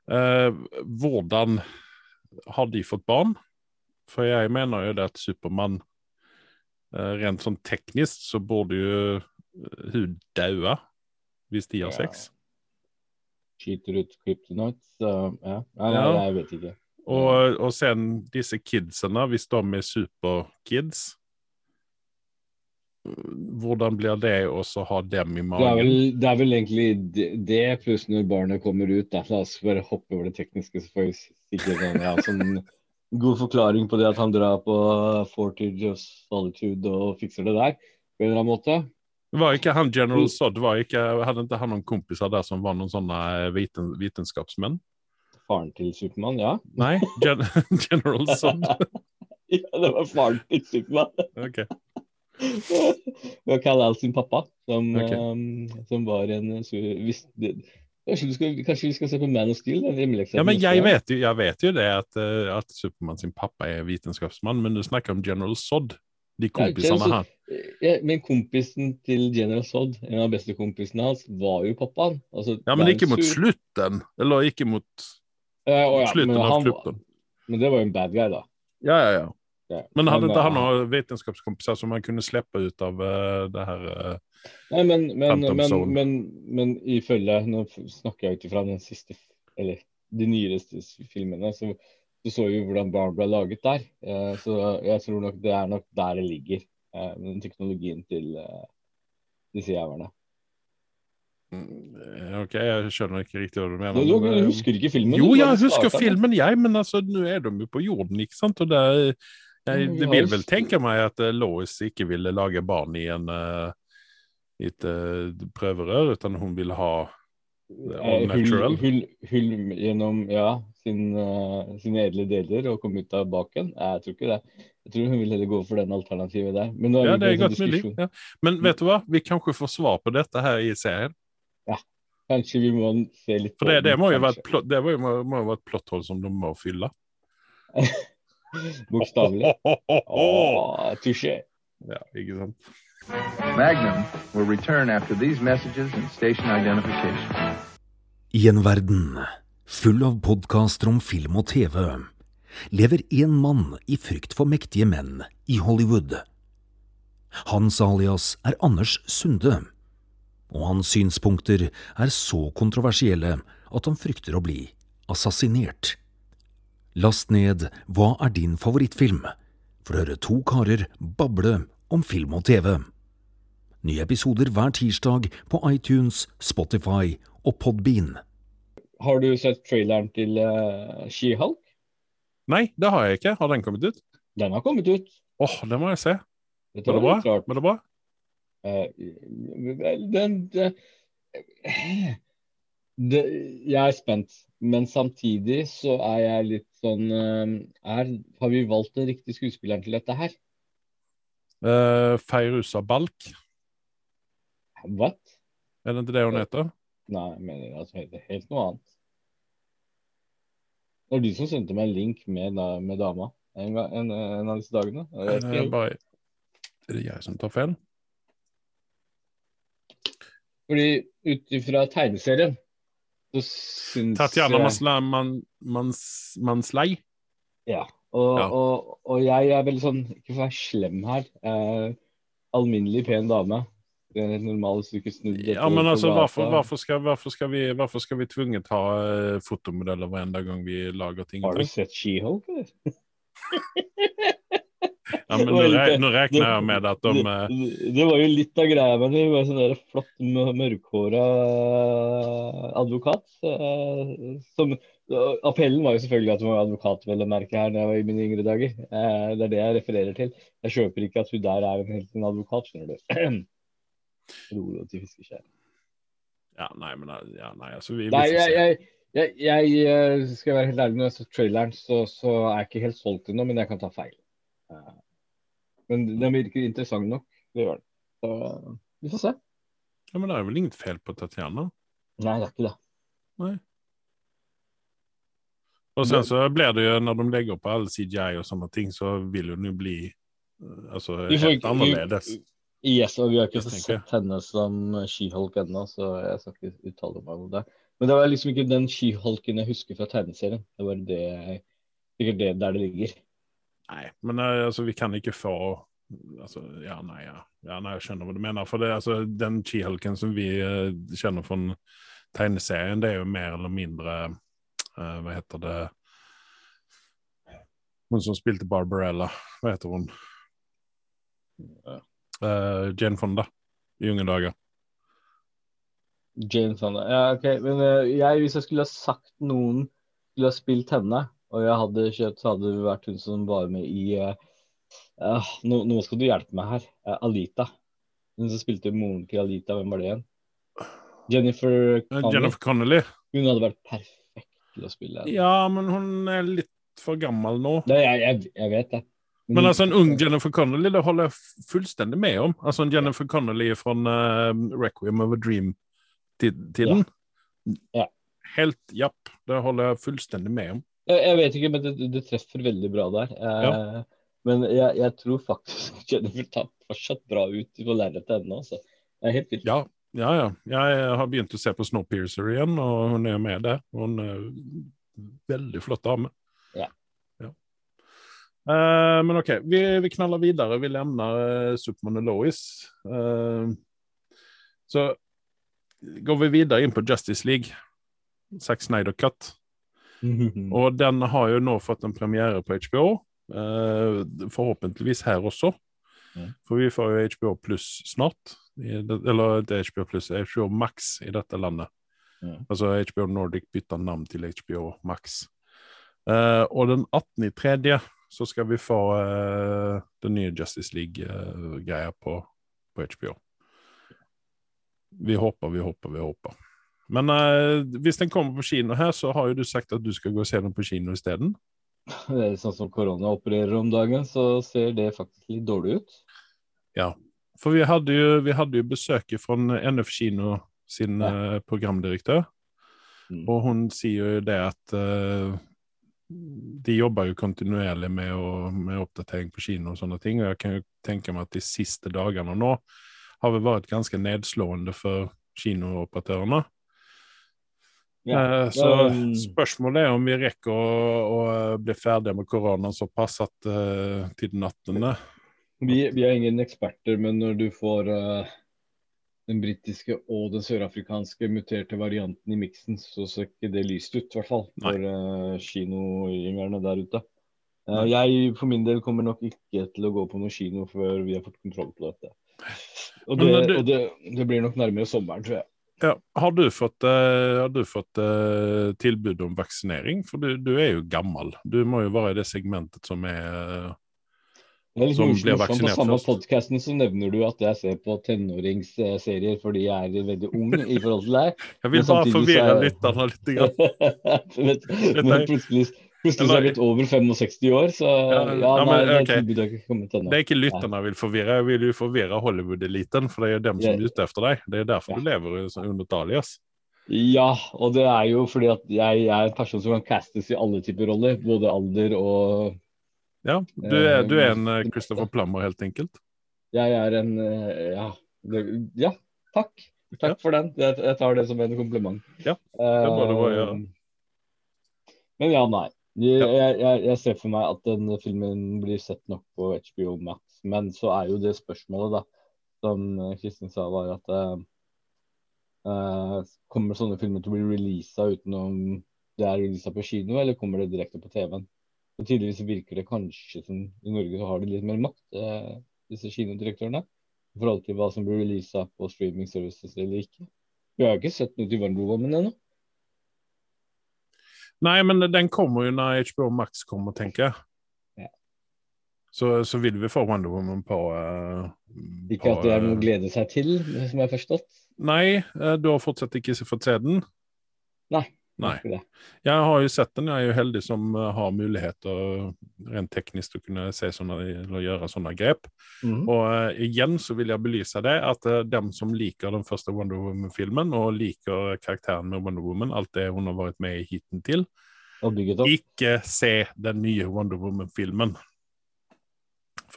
Eh, hvordan har de fått barn? For jeg mener jo det at Supermann eh, Rent sånn teknisk så burde jo eh, hun daue hvis de har Ja. sex. Skyter ut kryptonite, så ja. Nei, nei, Ja. jeg vet ikke. Og, og sen disse kidsene, hvis de er superkids Hvordan blir det å ha dem i Det er, magen? vel, det er vel egentlig det, det pluss når barnet kommer ut. Da. La oss bare hoppe over det tekniske, så får vi sikkert en ja, sånn god forklaring på det at han drar på Fortage of Solitude og fikser det der. På en eller annen måte. Var ikke han General var ikke, Hadde ikke han noen kompiser der som var noen sånne eh, viten, vitenskapsmenn? Faren til Supermann, ja. Nei, Gen General Sodd. Ja, det var faren til Supermann. Ok. var Cal Al sin pappa, som, okay. um, som var en hvis, det, kanskje, skal, kanskje vi skal se på Man of Steel? Ja, men jeg vet jo, jeg vet jo det at, eh, at Supermann sin pappa er vitenskapsmann, men du snakker om General Sodd. De kompisene her. Ja, men kompisen til General Sodd, en av beste kompisene hans, var jo pappaen. Altså, Ja, men ikke mot slutten. Eller ikke mot Eh, å ja, slutten av klubben. men det var jo en bad guy, da. Ja, ja, ja. Ja. Men hadde ikke han noen vitenskapskompiser som han kunne slippe ut av uh, det her uh, Nei, men, men, men, men, men ifølge Nå snakker jeg ut ifra den siste Eller de nyeste filmene, så, så så jo hvordan barn ble laget der. Eh, så jeg tror nok det er nok der det ligger, eh, den teknologien til eh, disse jævlene. mm, OK, jeg skjønner ikke riktig hva du mener. Du, du, du husker ikke filmen? Jo, jeg husker filmen, jeg, men altså, nå er de jo på jorden, ikke sant? Og det, jeg, det vil vel tenke meg at Lois ikke ville lage barn i en i et prøverør, utan hun vil ha Eh. Hull, hull, hull gjennom ja, sin, uh, sine edle deler og komme ut av baken? Jeg tror ikke det. Jeg tror hun vil heller gå for den alternativet der. Men Ja, det er godt mulig. Ja. Men vet du hva? Vi kanskje får svar på dette her i serien. Kanskje vi må se litt For det, det må jo være et plott, det må, må, må jo være et plotthold som de må fylle. Bokstavelig. Touché. Ja, ikke sant? Magnum will return after these messages and station identification. I en verden full av podkaster om film og TV lever én mann i frykt for mektige menn i Hollywood. Hans alias er Anders Sunde, og hans synspunkter er så kontroversielle at han frykter å bli assassinert. Last ned Hva er din favorittfilm? for å høre to karer bable om film og TV. Nye episoder hver tirsdag på iTunes, Spotify og Podbean. Har du sett traileren til uh, She-Hulk? Nei, det har jeg ikke. Har den kommet ut? Den har kommet ut. Åh, det må jeg se. Dette Var det bra? litt. Var det bra? Uh, vel, den, det, det, Jeg er spent, men samtidig så er jeg litt sånn eh, er, Har vi valgt den riktige skuespilleren til dette her? Uh, Feirusa Balk, Hva? er det ikke det hun heter? Nei, jeg mener altså helt, helt noe annet. Det var du som sendte meg en link med, med dama en, en, en av disse dagene. Det jeg vet Er det, ikke- bare, er det jeg som tar feil? Fordi ut ifra tegneserien så syns Tatjana jeg- Masla, man, mans, Ja. Og, Ja. Og, og jeg er veldig sånn, ikke for å være slem her, eh, alminnelig pen dame. Det er normale stykke snudd Ja, men altså, hvorfor, hvorfor, skal, hvorfor, skal vi, hvorfor skal vi tvunget ha uh, fotomodeller hver eneste gang vi lager ting? Har du sett She-Hulk, eller? Ja, men nå, re, nå regner jeg med at de eh, det, det var jo litt av greia med det. Hun var sånn der flott, mø- mørkhåra advokat. eh, Som, appellen var jo selvfølgelig at hun var advokat, vel å merke her, da jeg var i mine yngre dager. Eh, Det er det jeg refererer til. Jeg kjøper ikke at hun der er en helt en advokat, skjønner du. Rolig til fiskeskjær. Ja, nei, men ja, nei, altså, vi, Nei, jeg, jeg, jeg, jeg eh, skal være helt ærlig, når jeg så traileren, så, så er jeg ikke helt solgt ennå, men jeg kan ta feil. Eh, Men den virker interessant nok. Det gjør den. Så vi får se. Ja, men det er vel inget feil på Tatjana? Nei, det er ikke det. Og sen så blir det jo, når de legger på all CGI og sånne ting, så vil den jo bli eh, Vi helt ikke- annerledes. Yes, og vi har ikke sett henne som She-Hulk ennå, så jeg skal ikke uttale meg om det. Men det var liksom ikke den She-Hulken jeg husker fra tegneserien. Det var det sikkert det der det ligger. Nei, men eh, altså, vi kan ikke få altså, ja, nei, ja. ja, nei, jeg skjønner hva du mener. For det, altså, den She-Hulken som vi uh, kjenner fra tegneserien, det er jo mer eller mindre eh, Hva heter det Hun som spilte Barbarella, hva heter hun? Uh, Jane Fonda i unge dager. Jane Fonda. Ja, OK. Men eh, jeg, hvis jeg skulle ha sagt noen skulle ha spilt henne, og jeg hadde kjøpt, så hadde det vært hun som var med i uh, nå, nå skal du hjelpe meg her. Uh, Alita. Hun som spilte moren til Alita, hvem var det igjen? Jennifer Connelly. Jennifer Connelly. Hun hadde vært perfekt til å spille. Ja, men hun er litt for gammel nå. Nei, jeg, jeg, jeg vet det. Men altså en ung Jennifer Connelly, det holder jeg fullstendig med om. Altså en Jennifer Connelly fra uh, Requiem of a Dream-tiden. Ja. Helt japp. Det holder jeg fullstendig med om. Jeg, jeg vet ikke, men det, det treffer veldig bra der. Eh, Men jeg, jeg tror faktisk Jennifer tar fortsatt bra ut på lerretet ennå. Altså. Det er helt vilt. Ja, ja, ja. Jeg har begynt å se på Snowpiercer igjen, og hun er med der. Hun er veldig flott dame. Ja. Ja. Uh, men OK, vi, vi knaller videre. Vi lemner uh, Supermann og Lois. Uh, så går vi videre inn på Justice League. Zack Snyder Cut. Og den har jo nå fått en premiere på HBO. Uh, forhåpentligvis her også. Mm. For vi får jo HBO pluss snart. Det, eller det er HBO pluss, HBO Max i dette landet. Mm. Altså HBO Nordic bytter navn til HBO Max. Uh, og den 18. tredje så skal vi få uh, den nye Justice League-greia på, på HBO. Vi håper, vi håper, vi håper. Men uh, hvis den kommer på kino her, så har jo du sagt at du skal gå og se den på kino isteden. Det sånn som korona opererer om dagen, så ser det faktisk litt dårlig ut. For vi hadde jo, vi hadde jo besøket fra NF Kino sin Ja. eh, programdirektør, Mm. og hun sier jo det at uh, de jobber jo kontinuerlig med, å, med oppdatering på kino og sånne ting, og jeg kan jo tenke meg at de siste dagene nå har vel vært ganske nedslående for kinooperatørene. Eh, Så spørsmålet er om vi rekker å, å bli ferdige med korona såpass at uh, til 18. vi, vi er ingen eksperter, men når du får uh, den britiske og den sørafrikanske muterte varianten i miksen, så ser ikke det lyst ut, i hvert fall for uh, kinogjengerne der ute. Uh, jeg for min del kommer nok ikke til å gå på noe kino før vi har fått kontroll på dette. Og det, du- og det, det blir nok nærmere sommeren, tror jeg. Ja, har du fått, uh, har du fått uh, tilbud om vaksinering? For du, du er jo gammel. Du må jo være i det segmentet som er eh, Det er litt Som blir På samme podkasten så nevner du at jeg ser på tenåringsserier fordi jeg er veldig ung i forhold til deg. Jeg vil bare forvirre er- lytterne litt. Grann. Men plutselig, plutselig er jeg blitt over 65 år, så ja, ja, nei, men, det ok. tilbudet har ikke kommet ennå. Det er ikke lytterne jeg vil forvirre, jeg vil jo forvirre Hollywood-eliten. For det er jo dem som er ute etter deg. Det er derfor Ja. du lever under Dalias. Ja, og det er jo fordi at jeg, jeg er en person som kan castes i alle typer roller. Både alder og Ja, du er, du er en eh, Eh, Christopher Plummer, helt enkelt. Jeg er en eh, Ja, det, ja takk. Takk Ja. for den. Jeg, jeg tar det som en kompliment. Ja, det må du bare ja. Men ja, nei. Jeg, jeg, jeg, ser for meg at den filmen blir sett nok på HBO Max. Men så er jo det spørsmålet, da, som eh, Kristin sa, var at eh, eh, Kommer sånne filmer til å bli releasa utenom det er releasa på kino, eller kommer det direkte på TV-en? Og Tydeligvis virker det kanskje som i Norge så har de litt mer makt, eh, disse kinodirektørene. I forhold til hva som blir releasa på streaming services eller ikke. Vi har ikke sett noe til Wonder Woman ennå. Nei, men den kommer jo når HBO Max kommer, tenker jeg. Ja. Så, så vil vi få Wonder Woman på uh, Ikke at det er noe å eh, glede seg til, som jeg har forstått. Nei, eh, du har fortsatt ikke fått se den? Nei. Nei. Jeg har jo sett den. Jeg er jo heldig som eh, har muligheter rent teknisk til å kunne se sånne, eller gjøre sånne grep. Mm. Og uh, igjen så vil jeg belyse det, at uh, dem som liker den første Wonder Woman-filmen, og liker karakteren med Wonder Woman, alt det hun har vært med i hiten til, og bygget opp. Ikke se den nye Wonder Woman-filmen.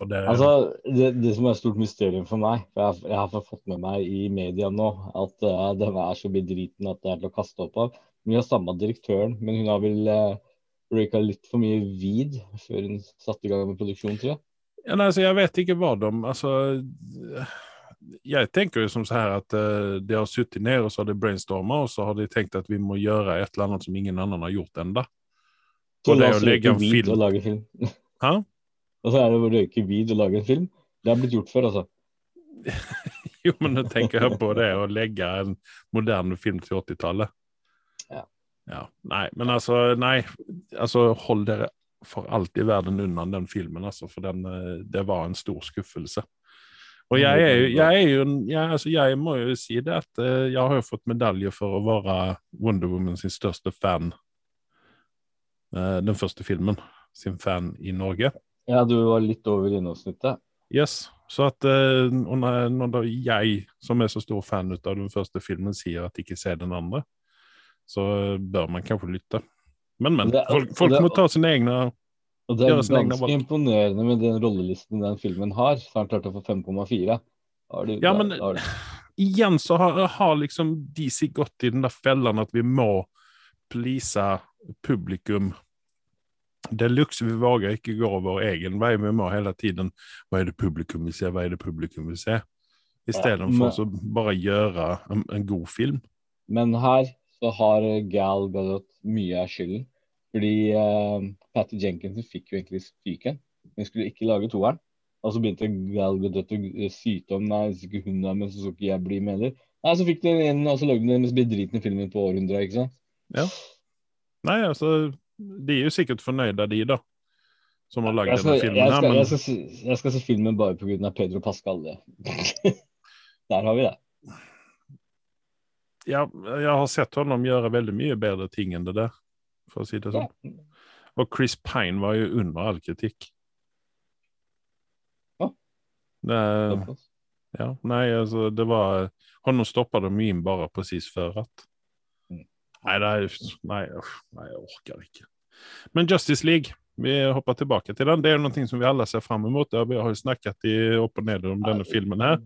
Det Altså, det, det som er et stort mysterium for meg, for jeg, jeg har fått med meg i media nå at uh, den er så bedriten at det er til å kaste opp av. Vi har samme direktøren, men hun har vel uh, røyka litt for mye weed før hun satte i gang med produksjon, tror jeg. Ja, nei, altså, jeg vet ikke hva de Altså Jeg tenker jo som så her at uh, de har sittet ned og så har de brainstorma, og så har de tenkt at vi må gjøre et eller annet som ingen annen har gjort ennå. Så la oss røyke en weed film- og lage film. Hæ? Og så er det å røyke weed og lage en film. Det har blitt gjort før, altså. Jo, men nå tenker jeg på det å legge en moderne film til 80-tallet. Ja. Nei, men altså, nei. Altså, hold dere for alt i verden unna den filmen, altså, for den, eh, det var en stor skuffelse. Og jeg er jo, jeg, er jo jeg, altså, jeg må jo si det at eh, jeg har jo fått medalje for å være Wonder Woman sin største fan. Eh, den første filmen sin fan i Norge. Ja, du var litt over innholdssnittet. Yes, så at når, jeg, som er så stor fan ut av den første filmen, sier at ikke ser den andre, så bør man kanskje lytte. Men, men. Det- Folk, folk det- må ta sine egne Og det er ganske imponerende med den rollelisten den filmen har. Så han klart å få 5,4. Da har du- Ja, men- har Igjen så har, har liksom DC gått i den der fellen at vi må please publikum Det deluxe. Vi våger ikke gå vår egen vei. Vi må hele tiden Hva er det publikum vil se? Hva er det publikum vil se? Istedenfor men- å bare gjøre en, en god film. Men her så har Gal Gadot mye av skylden. Fordi uh, Patty Jenkinson fikk jo egentlig fyken. Hun skulle ikke lage toeren. Og så begynte Gal Gadot å syte om Nei, hvis ikke hun er med, så skal ikke jeg bli med heller. Nei, så fikk de igjen, og så lagde de den mest bedritne filmen på århundret, ikke sant. Ja. Nei, altså De er jo sikkert fornøyde, de, da. Som har lagd denne filmen jeg, her. Men jeg, skal, jeg skal se filmen bare pga. Pedro Pascal. Der har vi det. Ja, jeg har sett ham gjøre veldig mye bedre ting enn det der, for å si det sånn. Og Chris Pine var jo under all kritikk. Ja. Det, ja, nei, altså, det var Honom stoppa de mye bare presis før at Mm. Nei, det er, nei, uff, nei, jeg orker ikke. Men Justice League, vi hopper tilbake til den. Det jo noe som vi alle ser fram mot, Ja, Vi har jo snakket i opp og ned om denne filmen her.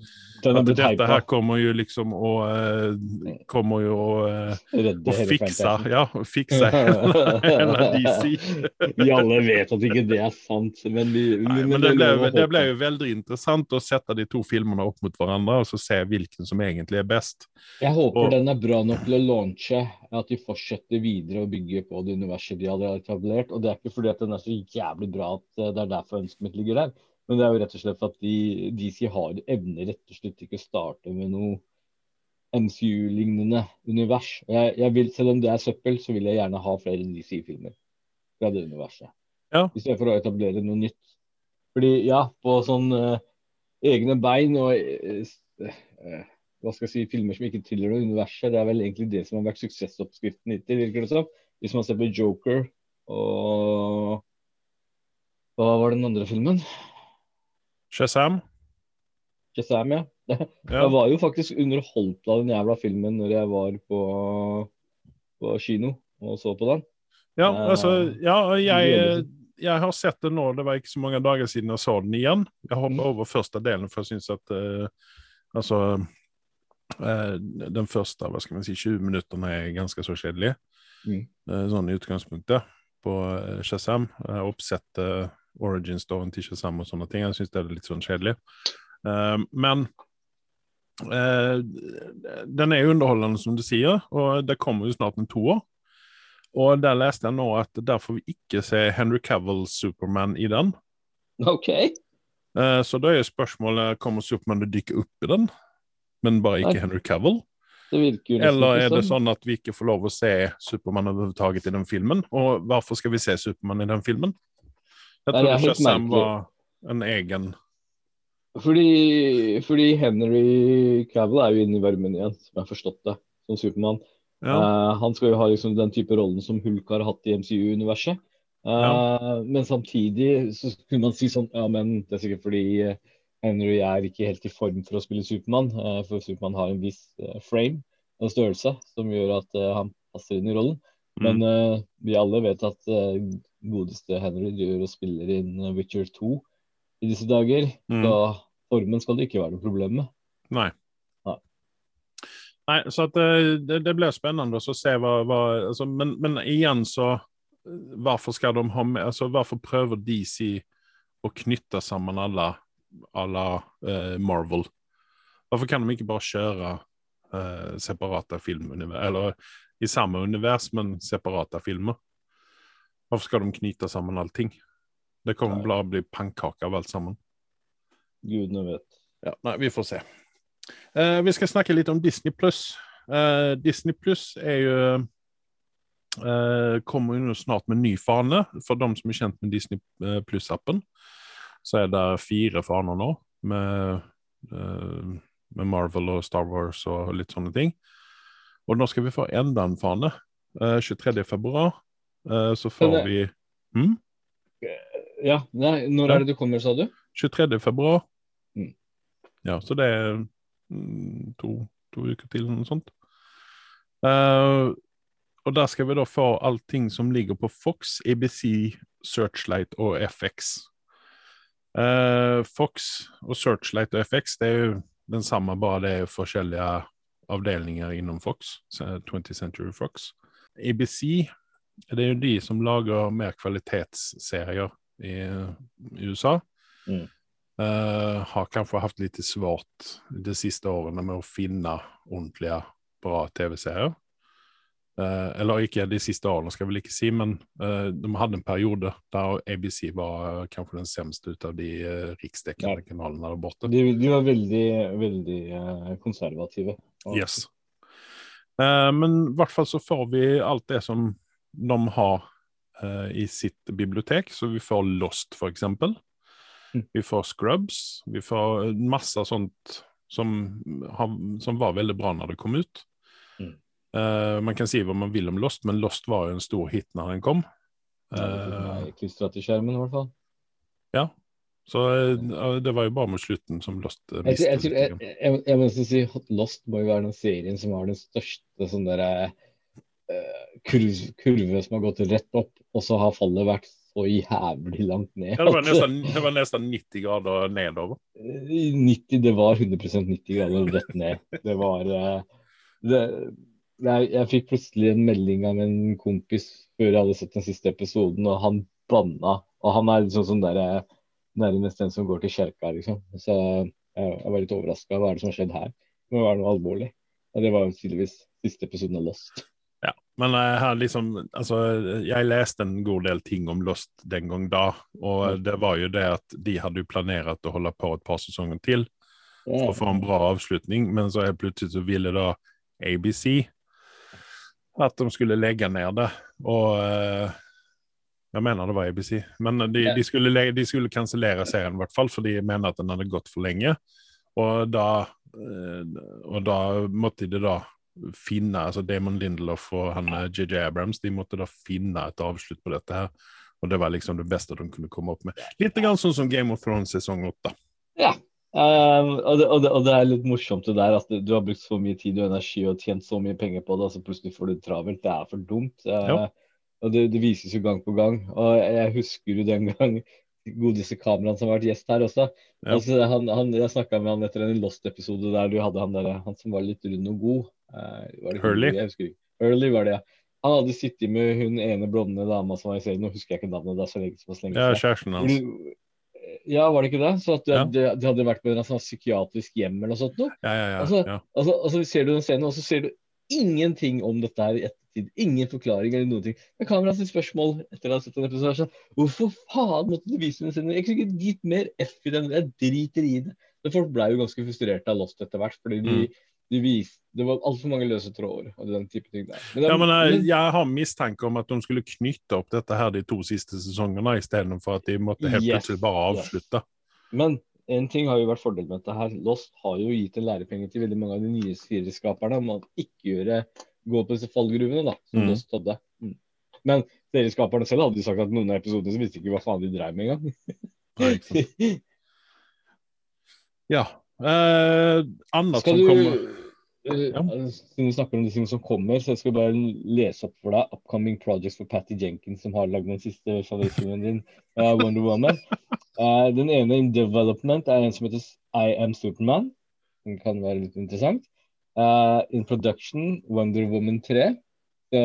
Den er At blitt dette hypa. her kommer jo liksom å eh, Kommer jo å eh, fikse. Ja, å fikse hele, hele DC. Vi alle vet at ikke det er sant, men, vi, Nei, men, men det ble, det håpe. ble jo veldig interessant å sette de to filmene opp mot hverandre og så se hvilken som egentlig er best. Jeg håper og- den er bra nok til å launche, at de fortsetter videre å bygge på det universet de hadde etablert. Og det er ikke fordi at den er så jævlig bra at eh, det er derfor ønsket mitt ligger der. Men det er jo rett og slett for at de, DC har evner rett og slett ikke å starte med noe MCU-lignende univers. Jeg, jeg vil, selv om det er søppel, så vil jeg gjerne ha flere DC-filmer fra det universet. Ja. I stedet for å etablere noe nytt. Fordi ja, på sånn uh, egne bein og uh, eh, hva skal jeg si, filmer som ikke tilhører universet, det er vel egentlig det som har vært suksessoppskriften hittil, virker det som. Hvis man ser på Joker og Hva var den andre filmen? Shazam? Shazam, ja. Ja. Jeg var jo faktisk underholdt av den jævla filmen når jeg var på, på kino og så på den. Ja, Eh, altså, ja, jeg, jeg har sett den nå. Det var ikke så mange dager siden jeg så den igjen. Jeg hoppa Mm. over første delen, for jeg syns at uh, altså uh, Den første hva skal man si, 20 minuttene er ganske så kjedelige. Mm. uh, sånn i utgangspunktet på eh, Shazam. Jeg har oppsett eh, origin-storyen til Shazam og sånne ting. Jeg syns det er litt sånn kjedelig. Eh, men den er jo underholdende, som du sier, og det kommer jo snart en toer. Og der leste jeg nå at der får vi ikke se Henry Cavill Superman i den. OK. Så da er spørsmålet kommer Superman til å dykke opp i den, men bare ikke okay. Henry Cavill? Eller er det sånn at vi ikke får lov å se Supermann overhodet i den filmen? Og hvorfor skal vi se Supermann i den filmen? Jeg tror ikke Shazam var en egen Fordi, fordi Henry Cavill er jo inne i varmen igjen, som jeg har forstått det, som Supermann. ja. Uh, han skal jo ha liksom den type rollen som Hulk har hatt i MCU-universet. Eh, Men samtidig så kunne man si sånn Ja, men det er sikkert fordi eh, Henry er ikke helt i form for å spille Supermann. eh, for Supermann har en viss eh, frame og størrelse som gjør at eh, han passer inn i rollen. Men mm. vi alle vet at godeste Henry driver og spiller inn Witcher 2 i disse dager. Mm. Så formen skal det ikke være noe problem med. Nei. Nei. Nei, så at det, det, det blir spennende å se hva, hva altså, men, men igjen så Hvorfor skal de ha med altså, Hvorfor prøver DC å knytte sammen alle alla uh, Marvel? Hvorfor kan de ikke bare kjøre uh, separate filmunivers Eller i samme univers, men separate filmer? Hvorfor skal de knyte sammen allting? Det kommer bare bli pannkake av alt sammen. Gudene vet. Ja, nei, vi får se. Uh, vi skal snakke litt om Disney pluss. Uh, Disney pluss er jo uh, Kommer jo snart med ny fane. For de som er kjent med Disney pluss-appen, så er det fire faner nå. Med, eh, med Marvel og Star Wars og litt sånne ting. Og nå skal vi få enda en fane. Eh, 23. februar eh, så får det- vi hm? Ja, nei, når Ja. er det du kommer, sa du? 23. februar. Mm. Ja, så det er mm, to, to uker til, eller noe sånt. Uh, og der skal vi da få allting som ligger på Fox, ABC, Searchlight og FX. Eh, Fox og Searchlight og FX det er jo den samme, bare det er forskjellige avdelinger innom Fox. 20th Century Fox. ABC det er jo de som lager mer kvalitetsserier i, i USA. Mm. Uh, har kanskje hatt litt svårt de siste årene med å finne ordentlige, bra TV-serier. Eh, eller ikke de siste årene, skal jeg vel ikke si, men eh, de hadde en periode der ABC var eh, kanskje den semste ut av de riksdekkende kanalene der borte. De, de var veldig, veldig konservative. Og- Yes. Eh, men i hvert fall så får vi alt det som de har eh, i sitt bibliotek. Så vi får Lost, for eksempel. Mm. Vi får Scrubs. Vi får masse sånt som, har, som var veldig bra når det kom ut. Eh, man kan si hva man vil om Lost, men Lost var jo en stor hit når den kom. Fikk klistra til skjermen, i hvert fall. ja. Så uh, det var jo bare mot slutten som Lost Jeg, jeg, mistet tror- jeg, grann. jeg, jeg må nesten si at Lost må jo være den serien som har den største sånn derre kurv, kurve som har gått rett opp, og så har fallet vært så jævlig langt ned. Ja, det, var nesten, det var nesten 90 grader nedover. 90, det var 100% 90 grader rett ned. Det var det, jeg, jeg fikk plutselig en melding av en kompis før jeg hadde sett den siste episoden, og han banna. Og han er liksom sånn der, eh, nærmest den som går til kjerka, liksom. Så jeg, jeg var litt overraska. Hva er det som har skjedd her? Det må være noe alvorlig. Og det var tydeligvis siste episoden av Lost. Ja, men jeg har liksom Altså, jeg leste en god del ting om Lost den gang da, og det var jo det at de hadde jo planert å holde på et par sesonger til for å få en bra avslutning, men så helt plutselig så ville da ABC at de skulle legge ned det, og eh, jeg mener det var ABC, men de, Ja. de skulle, le- de skulle kansellere serien i hvert fall, for de mener at den hadde gått for lenge, og da, eh, og da måtte de da finne, altså Damon Lindelof og han eh, JJ Abrams, de måtte da finne et avslutt på dette her. Og det var liksom det beste de kunne komme opp med. Litt grann sånn som Game of Thrones sesong åtte. Um, og, det, og, det, og det er litt morsomt det der at du har brukt så mye tid og energi og tjent så mye penger på det, og så plutselig får du det travelt. Det er for dumt. Uh, Og det, det vises jo gang på gang. Og jeg husker jo den gang godeste kameraen som har vært gjest her også. Ja. Altså, han, han, jeg snakka med han etter en Lost-episode der du hadde han, der, han som var litt rund og god. Uh, ikke. Hurley var det, ja. Han hadde sittet med hun ene blonde dama som var i serien, nå husker jeg ikke navnet, det er så lenge, så lenge Ja, siden. kjæresten hans. Ja, var det ikke det? Så at Ja. det, det hadde vært på en sånn psykiatrisk hjem eller noe sånt noe. Ja, ja, ja. Altså, ja. Altså, altså ser du den scenen, og så ser du ingenting om dette her i ettertid. Ingen forklaring eller noen ting. Men kameraet sitt spørsmål etter å ha sett en episode sånn Hvorfor faen måtte du vise den scenen? Jeg kunne ikke gitt mer F i den. Jeg driter i det. Men folk ble jo ganske frustrerte av Lost etter hvert, fordi de, Mm. De viste Det var altfor mange løse tråder og den type ting der. Men det- Ja, men jeg, jeg har mistanke om at de skulle knytte opp dette her de to siste sesongene, istedenfor at de måtte helt Yes, plutselig bare yes. avslutte. Men en ting har jo vært fordelen med dette her. Lost har jo gitt en lærepenge til veldig mange av de nye serieskaperne om å ikke gjøre, gå på disse fallgruvene, da, som Mm. Lost hadde. Mm. Men serieskaperne selv hadde jo sagt at noen av episodene så visste ikke hva faen de drev med engang. Ja. Eh, annet Skal som du kommer Ja. Siden du snakker om de tingene som kommer, så jeg skal bare lese opp for deg upcoming projects for Patty Jenkins, som har lagd den siste favorittfilmen din, uh, Wonder Woman. Uh, den ene in development er en som heter I Am Superman. Den kan være litt interessant. Uh, in production Wonder Woman 3. Så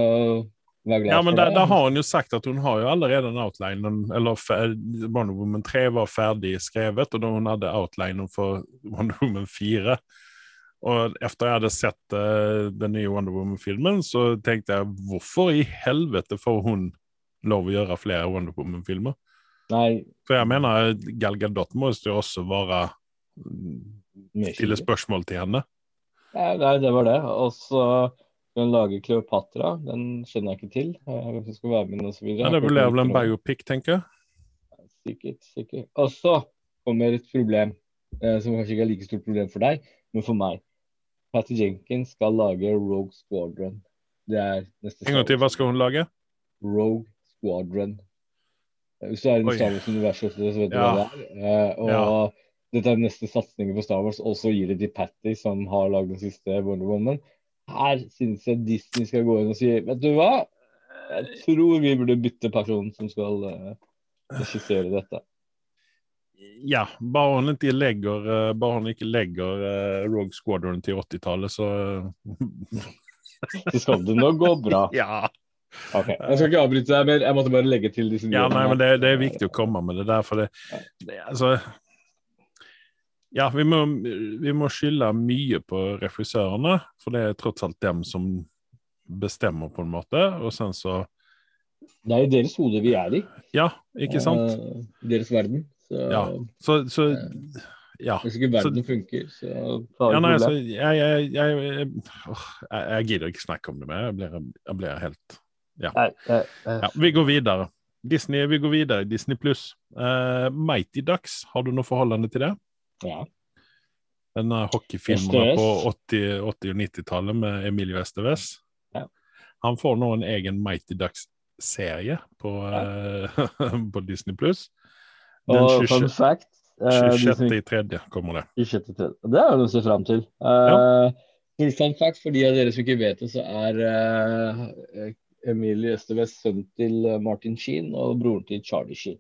Ja, men der, der har hun jo sagt at hun har jo allerede en outline, eller Wonder Woman 3 var ferdig skrevet, og da hun hadde outlinen for Wonder Woman 4. Og etter jeg hadde sett uh, den nye Wonder Woman-filmen, så tenkte jeg hvorfor i helvete får hun lov å gjøre flere Wonder Woman-filmer? Nei, For jeg mener Gal Gadot må jo også være Stille spørsmål til henne. Nei, nei, det var det. Og så skal hun lage Kleopatra. Den skjønner jeg ikke til. eh, Hvem som skal være med og så videre. Men det blir vel en biopic, tenker jeg. Sikkert, sikkert. Og så kommer et problem, eh, som kanskje ikke er like stort problem for deg, men for meg. Patty Jenkins skal lage Rogue Squadron. Det er neste En gang til, hva skal hun lage? Rogue Squadron. Eh, Hvis du er i Star Wars-universet, så vet du Ja. hva det er. Eh, og Ja. dette er neste satsingen på Star Wars, og så gir det til Patty, som har lagd den siste Wonder Woman. Her syns jeg Disney skal gå inn og si Vet du hva? Jeg tror vi burde bytte person som skal uh, regissere dette. Ja, bare han ikke legger, eh, bare ikke legger uh, Rogue Squadron til 80-tallet, så Så skal det nå gå bra. Ja. Ok, Jeg skal ikke avbryte deg mer, jeg måtte bare legge til disse ja nei, men det, det er viktig å komme med det der, for det, det Altså Ja, vi må, vi må skylde mye på refusørene, for det er tross alt dem som bestemmer, på en måte. Og sen så Det er jo deres hode vi er i. Ja, ikke sant? Eh, deres verden. Så Ja. Så, så Ja. hvis ikke verden funker, så tar Ja, nei, så altså, jeg, jeg, jeg, åh, jeg, gidder ikke snakke om det mer. Jeg blir, jeg blir helt Nei, nei, nei. Ja, vi går videre. Disney, vi går videre. Disney pluss. Uh, Mighty Ducks, har du noe forholdende til det? Ja. Denne hockeyfilmen Estevez. på 80-, 80 og 90-tallet med Emilio Estevez. Ja. Han får nå en egen Mighty Ducks-serie på, eh, på Disney pluss. Den Og fun fact eh, de 26. i tredje kommer det. 26. Det er jo noe å se fram til. Uh, Fun fact, for de av dere som ikke vet det, så er uh, Emilie Østervest sønnen til eh, Martin Sheen og broren til Charlie Sheen.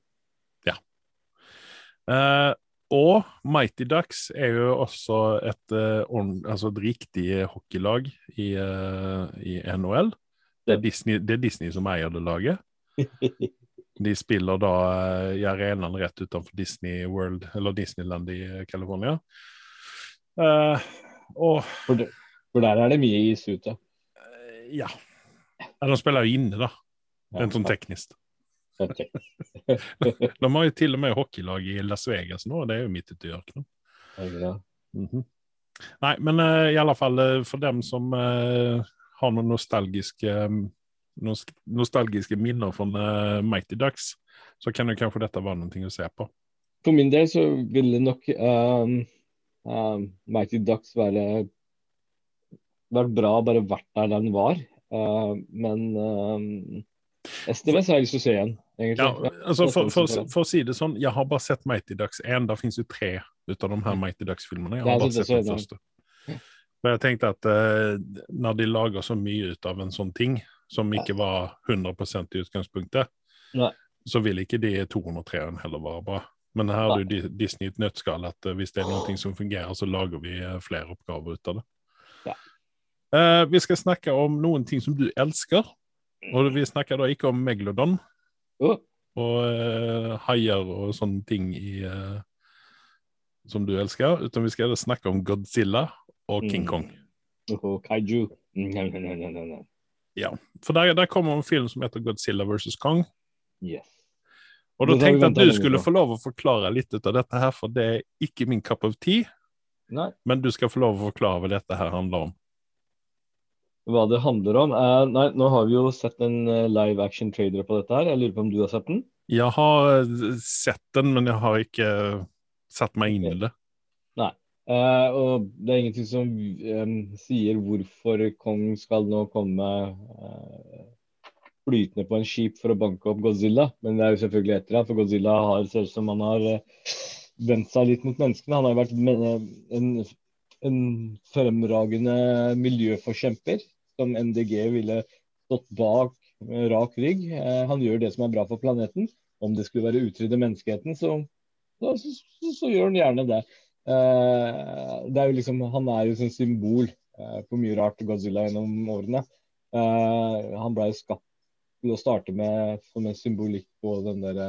Eh, og Mighty Ducks er jo også et, eh, altså et riktig hockeylag i, eh, i NHL. Det er, Disney, det er Disney som eier det laget. De spiller da eh, i arenaen rett utenfor Disney World, eller Disneyland i California. Uh, og For, det, for der er det mye is ute. Uh, ja. ja De spiller jo inne, da. Rent sånn teknisk. De har jo til og med hockeylag i Las Vegas nå, og det er jo midt ute i ørkenen. Ja. Mhm. Nei, men eh, i alle fall eh, for dem som eh, har noen nostalgiske, nos nostalgiske minner eh, Mighty Ducks, så kan jo kanskje dette være noe å se på. For min del så ville nok um, um, Mighty Ducks være vært bra bare vært der den var. Uh, men um, STVS har jeg lyst til å se igjen, egentlig. Ja, altså for, for, for å si det sånn, jeg har bare sett Mighty Ducks 1. Det finnes jo tre ut av de her Mighty Ducks-filmene. Jeg har bare sett den første. Men jeg tenkte at eh, når de lager så mye ut av en sånn ting, som ikke var 100 i utgangspunktet, Nei. så vil ikke de 203-en heller være bra. Men her har du Disney i et nøttskall at eh, hvis det er noe som fungerer, så lager vi eh, flere oppgaver ut av det. Ja. Eh, vi skal snakke om noen ting som du elsker. Og vi snakker da ikke om Megalodon Å, og eh, haier og sånne ting i, eh, som du elsker, utan vi skal snakke om Godzilla og King Mm. Kong. og Kaiju. Ja, for der, der kommer en film som heter Godzilla vs. Kong. Yes. Og da tenkte jeg at du skulle få lov å forklare litt ut av dette her, for det er ikke min cup of tea, Nei. men du skal få lov å forklare hva dette her handler om. Hva det handler om er Nei, nå har vi jo sett en eh, live action trader på dette her. Jeg lurer på om du har sett den? Jeg har eh, sett den, men jeg har ikke eh, satt meg inn i det. Eh, og det er ingenting som um, sier hvorfor Kong skal nå komme uh, flytende på en skip for å banke opp Godzilla, men det er jo selvfølgelig etter han, for Godzilla har, ser ut som han har uh, vendt seg litt mot menneskene. Han har jo vært en en fremragende miljøforkjemper som MDG ville stått bak med rak rygg. Eh, han gjør det som er bra for planeten. Om det skulle være utrydde menneskeheten, så, så, så, så, gjør han gjerne det. Eh, det er liksom, han er jo et symbol eh, på mye rart Godzilla gjennom årene. Han ble jo skapt til å starte med som en symbolikk på den der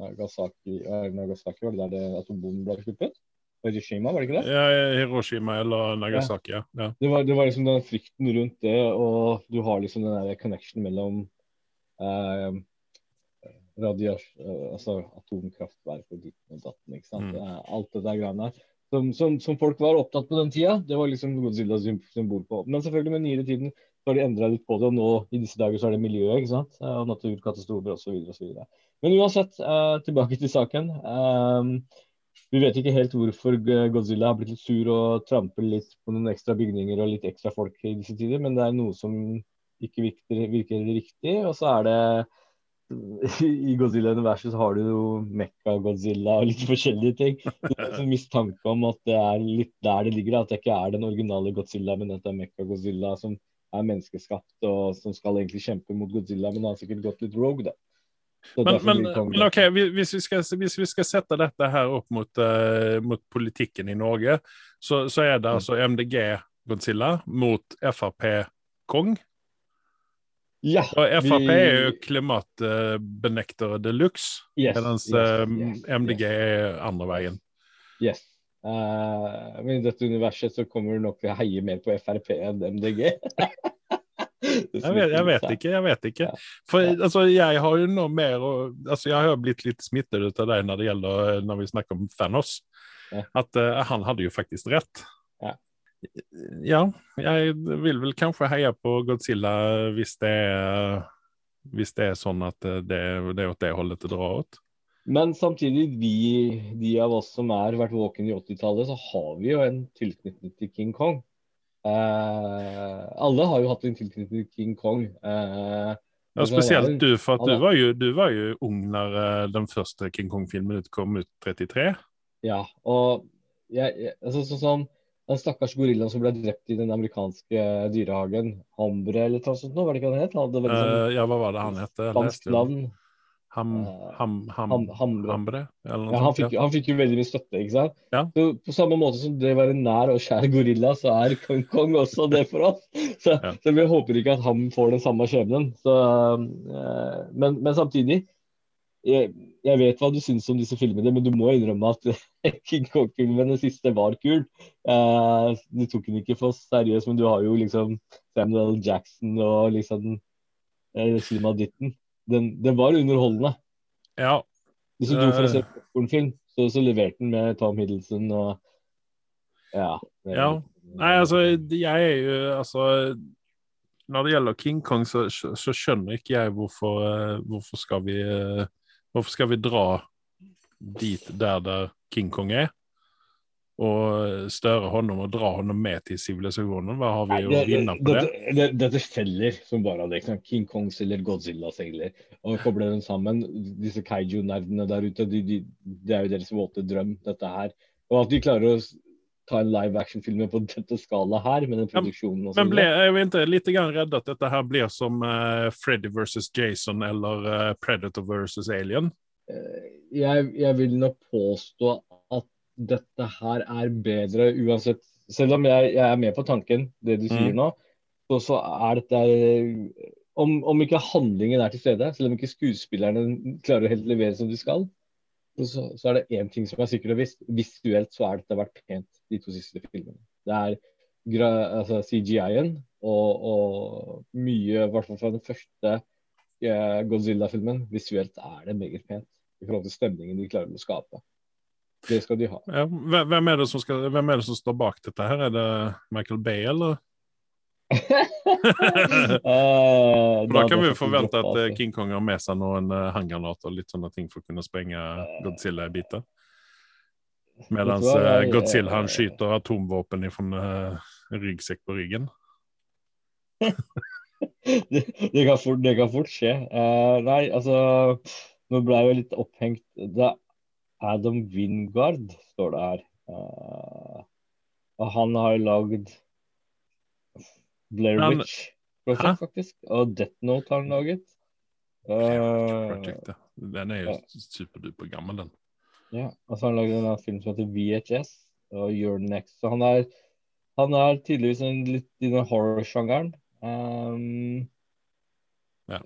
Nagasaki, Nagasaki var det der det atombomben ble sluppet? Hiroshima, var det ikke det? Ja, Hiroshima eller Nagasaki, ja. ja. Det, var, det, var, liksom den frykten rundt det, og du har liksom den der connection mellom eh, radiasjon, eh, altså atomkraftverk og ditt og datten. ikke sant? Mm. Alt det der greiene der. Som, som, som, folk var opptatt på den tida. Det var liksom Godzilla symbol på. Men selvfølgelig med nyere tiden så har de endra litt på det, og nå i disse dager så er det miljøet ikke sant? og naturkatastrofer osv. Men uansett, eh, tilbake til saken. Eh, vi vet ikke helt hvorfor Godzilla har blitt litt sur og tramper litt på noen ekstra bygninger og litt ekstra folk i disse tider, men det er noe som ikke virker, virker riktig. Og så er det i Godzilla-universet så har du jo Mekka-Godzilla og litt forskjellige ting. Det er en mistanke om at det er litt der det ligger, at det ikke er den originale Godzilla, men at det er Mekka-Godzilla som er menneskeskapt og som skal egentlig kjempe mot Godzilla, men har sikkert gått litt rogue, da. Men, men, men, ok, hvis vi, skal, hvis vi, skal, sette dette her opp mot, uh, mot politikken i Norge, så, så er det mm. altså MDG Godzilla mot Frp Kong. Ja, og Frp vi... er jo klimatbenektere de luxe, yes, mens yes, yes, MDG er andre veien. Yes. Uh, men i dette universet så kommer du nok til å heie mer på Frp enn MDG. jeg, vet, jeg vet, ikke, jeg vet ikke. For altså, jeg har jo noe mer altså, Jeg har blitt litt smittet ut av deg når det gjelder når vi snakker om Thanos. At uh, han hadde jo faktisk rett. Ja, jeg vil vel kanskje heie på Godzilla hvis det er, hvis det er sånn at det, det er åt det holdet det drar åt. Men samtidig, vi, de av oss som har vært våkne i 80-tallet, så har vi jo en tilknytning til King Kong. Eh, alle har jo hatt en tilknytning til King Kong. Eh, ja, Spesielt du, for du var, jo, du var jo ung når uh, den første King Kong-filmen kom ut 33. Ja, og jeg, jeg, altså, sånn, sånn den stakkars gorillaen som ble drept i den amerikanske dyrehagen. Hambre eller noe sånt, var det ikke han het? Han liksom, uh, ja, hva var det han het? Spansk navn. Ham, ham, ham, hambre. hambre ja, han, fikk, han, fikk, jo veldig mye støtte, ikke sant. Ja. Så, på samme måte som det var en nær og kjær gorilla, så er Kong Kong også det for oss. Så, ja. så vi håper ikke at han får den samme skjebnen. Uh, men, men, samtidig jeg, jeg, vet hva du syns om disse filmene, men du må innrømme at King Kong-filmen, den siste, var kul. Uh, du tok den ikke for seriøst, men du har jo liksom Samuel Jackson og liksom uh, Sima Ditten. Den, den, var underholdende. Ja. Hvis du dro for å se popkornfilm, så, så leverte den med Tom Hiddleston og Ja. ja. Nei, altså, jeg er jo altså Når det gjelder King Kong, så, så skjønner ikke jeg hvorfor, uh, hvorfor skal vi uh, Hvorfor skal vi dra dit der der King Kong er? Og støre honom og dra honom med til sivilisasjonen? Hva har vi å vinne på det? det, Dette feller som bare det. King Kongs eller Godzilla seiler. Og koble dem sammen. Disse kaiju-nerdene der ute, de, de, det er jo deres våte drøm, dette her. Og at de klarer å ta en live action-film på dette skala her, med den produksjonen. Men ble, jeg er ikke litt redd at dette her blir som uh, Freddy versus Jason eller uh, Predator versus Alien? Uh, jeg, jeg, vil nok påstå at dette her er bedre uansett. Selv om jeg, jeg er med på tanken, det du sier mm. nå, så, så, er dette om, om, ikke handlingen er til stede, selv om ikke skuespillerne klarer å helt levere som de skal, så, så, er det én ting som er sikkert og visst. Visuelt så har dette vært pent, de to siste filmene. Det er altså, CGI-en og, og, mye, i hvert fall fra den første eh, Godzilla-filmen, visuelt er det meget pent i forhold til stemningen de klarer å skape. Det skal de ha. Ja, hvem, er skal, hvem, er det som står bak dette her? Er det Michael Bay, eller? uh, da kan vi forvente at uh, King Kong har med seg noen uh, håndgranater og litt sånne ting for å kunne sprenge Godzilla i biter. Mens uh, Godzilla han skyter atomvåpen fra uh, ryggsekk på ryggen. det, det, kan fort, det, kan fort, skje. nei, altså Nå ble jeg jo litt opphengt. Det Adam Wingard står det her. Uh, Og han har lagd Blair Witch Project, faktisk. Og Death Note har han laget. Uh, Project, ja. Den er jo superduper gammel, den. ja, og så har han laget en film som heter VHS og Your Next. Så han er, han er tydeligvis en, litt i den horror-sjangeren. Um, Ja.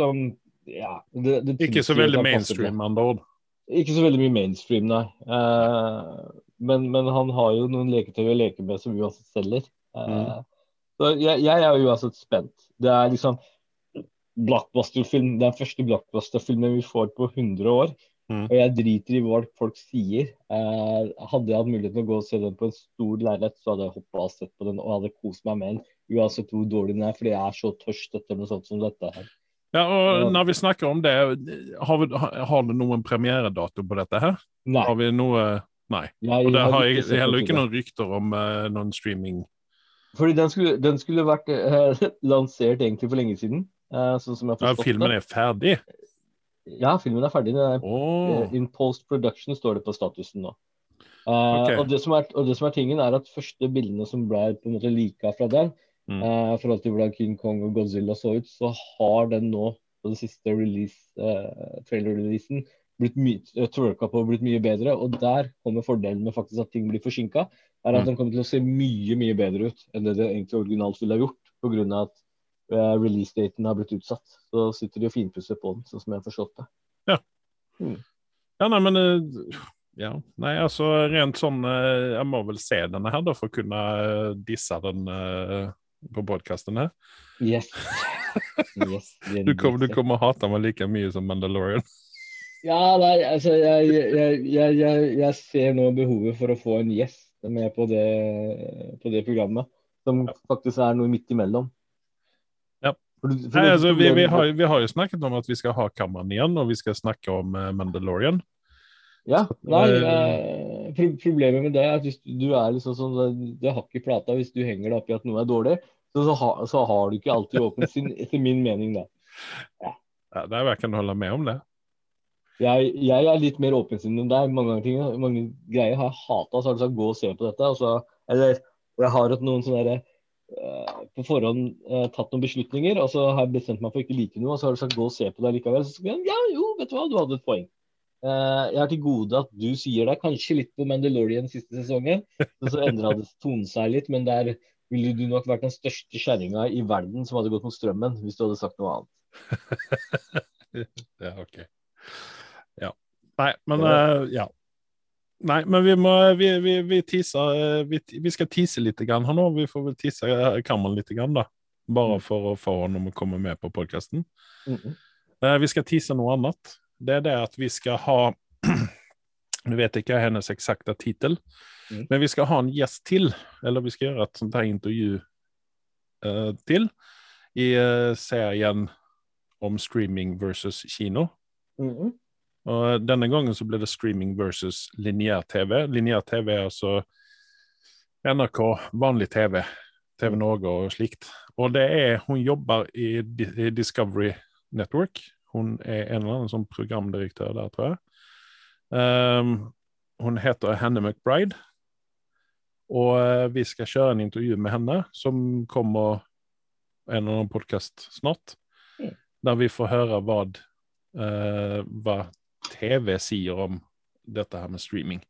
Som Ja. Det, det Ikke så veldig mainstream, med andre ord. Ikke så veldig mye mainstream, nei. Uh, men, men han har jo noen leketøy å leke med som uansett selger. Uh, Mm. Så jeg, jeg er jo uansett spent. Det er liksom blockbuster-film. Er den første blockbuster-filmen vi får på 100 år. Mm. Og jeg driter i hva folk sier. Uh, hadde jeg hatt muligheten å gå og se den på en stor leilighet, så hadde jeg hoppa og sett på den og hadde kost meg med den. Uansett hvor dårlig den er, fordi jeg er så tørst etter noe sånt som dette her. Ja, og når vi snakker om det, har, vi, har du noen premieredato på dette her? Nei. Har vi noe Nei. Nei Og det har jeg, jeg, heller ikke noen rykter om uh, noen streaming. Fordi den skulle, den skulle vært uh, lansert egentlig for lenge siden. Uh, sånn som jeg har Ja, filmen er ferdig. Ja, filmen er ferdig. Er, eh, In post production står det på statusen nå. Eh, Ok. og, det som er, og det som er tingen, er at første bildene som ble på en måte lika fra den, Mm. eh, forhold til hvordan King Kong og Godzilla så ut, så har den nå på den siste release, eh, trailer-releasen blitt my eh, twerka på og blitt mye bedre. Og der kommer fordelen med faktisk at ting blir forsinka, er at Mm. den kommer til å se mye mye bedre ut enn det det egentlig originalt ville ha gjort, pga. at eh, release-daten har blitt utsatt. Så sitter de og finpusser på den, sånn som jeg har forstått det. Ja, nei, men uh... Ja. Nei, altså rent sånn eh, Jeg må vel se denne her, da, for å kunne disse den på podkasten her. Yes. yes Du kommer, du kommer hate meg like mye som Mandalorian. Ja, nei, altså jeg, jeg, jeg, jeg, ser nå behovet for å få en gjest med på det, på det programmet. Som faktisk er noe midt imellom. Ja. For, for Nei, altså, vi, vi, har, vi har jo snakket om at vi skal ha Kammeren igjen, og vi skal snakke om eh, Mandalorian. Ja, nei, Eh, pro Problemet med det er at hvis du, er liksom sånn det- har ikke plata hvis du henger deg opp i at noe er dårlig. Så, så, ha, så har du ikke alltid åpent sinn, etter min mening, da. Ja, det er, jeg kan holde med om det. Jeg, jeg er litt mer åpensinnet enn deg. Mange, ting, mange greier har jeg hata. Så har du sagt 'gå og se på dette'. Og så, eller jeg har hatt noen sånne der, uh, på forhånd uh, tatt noen beslutninger, og så har jeg bestemt meg for ikke like noe, og så har du sagt 'gå og se på det likevel'. Så skal jeg, ja, jo, vet du hva, du hadde et poeng. Eh, jeg har til gode at du sier deg kanskje litt på Mandalorian siste sesongen, og så endra det tonen seg litt, men der ville du nok vært den største kjerringa i verden som hadde gått mot strømmen, hvis du hadde sagt noe annet. Ja, ok. Ja. Nei, men uh, Ja. Nei, men vi må Vi, vi, vi teaser eh, vi, vi skal tease litt grann her nå. Vi får vel tease Kammeren litt grann, da. Bare for å få ham å komme med på podkasten. Mhm. vi skal tease noe annet. Det er det at vi skal ha Nå vet ikke jeg hennes eksakte tittel, Mm. men vi skal ha en gjest til. Eller vi skal gjøre et sånt her intervju uh, til i uh, serien om streaming versus kino. Mm. Og denne gangen så ble det streaming versus lineær-TV. Lineær-TV er altså NRK, vanlig TV, TV Norge og slikt. Og det er Hun jobber i, i Discovery Network. Hun er en eller annen sånn programdirektør der, tror jeg. Um, hun heter Hanne McBride. Og eh, vi skal kjøre en intervju med henne, som kommer en eller annen podkast snart. Mm. Der vi får høre hva, uh, hva TV sier om dette her med streaming.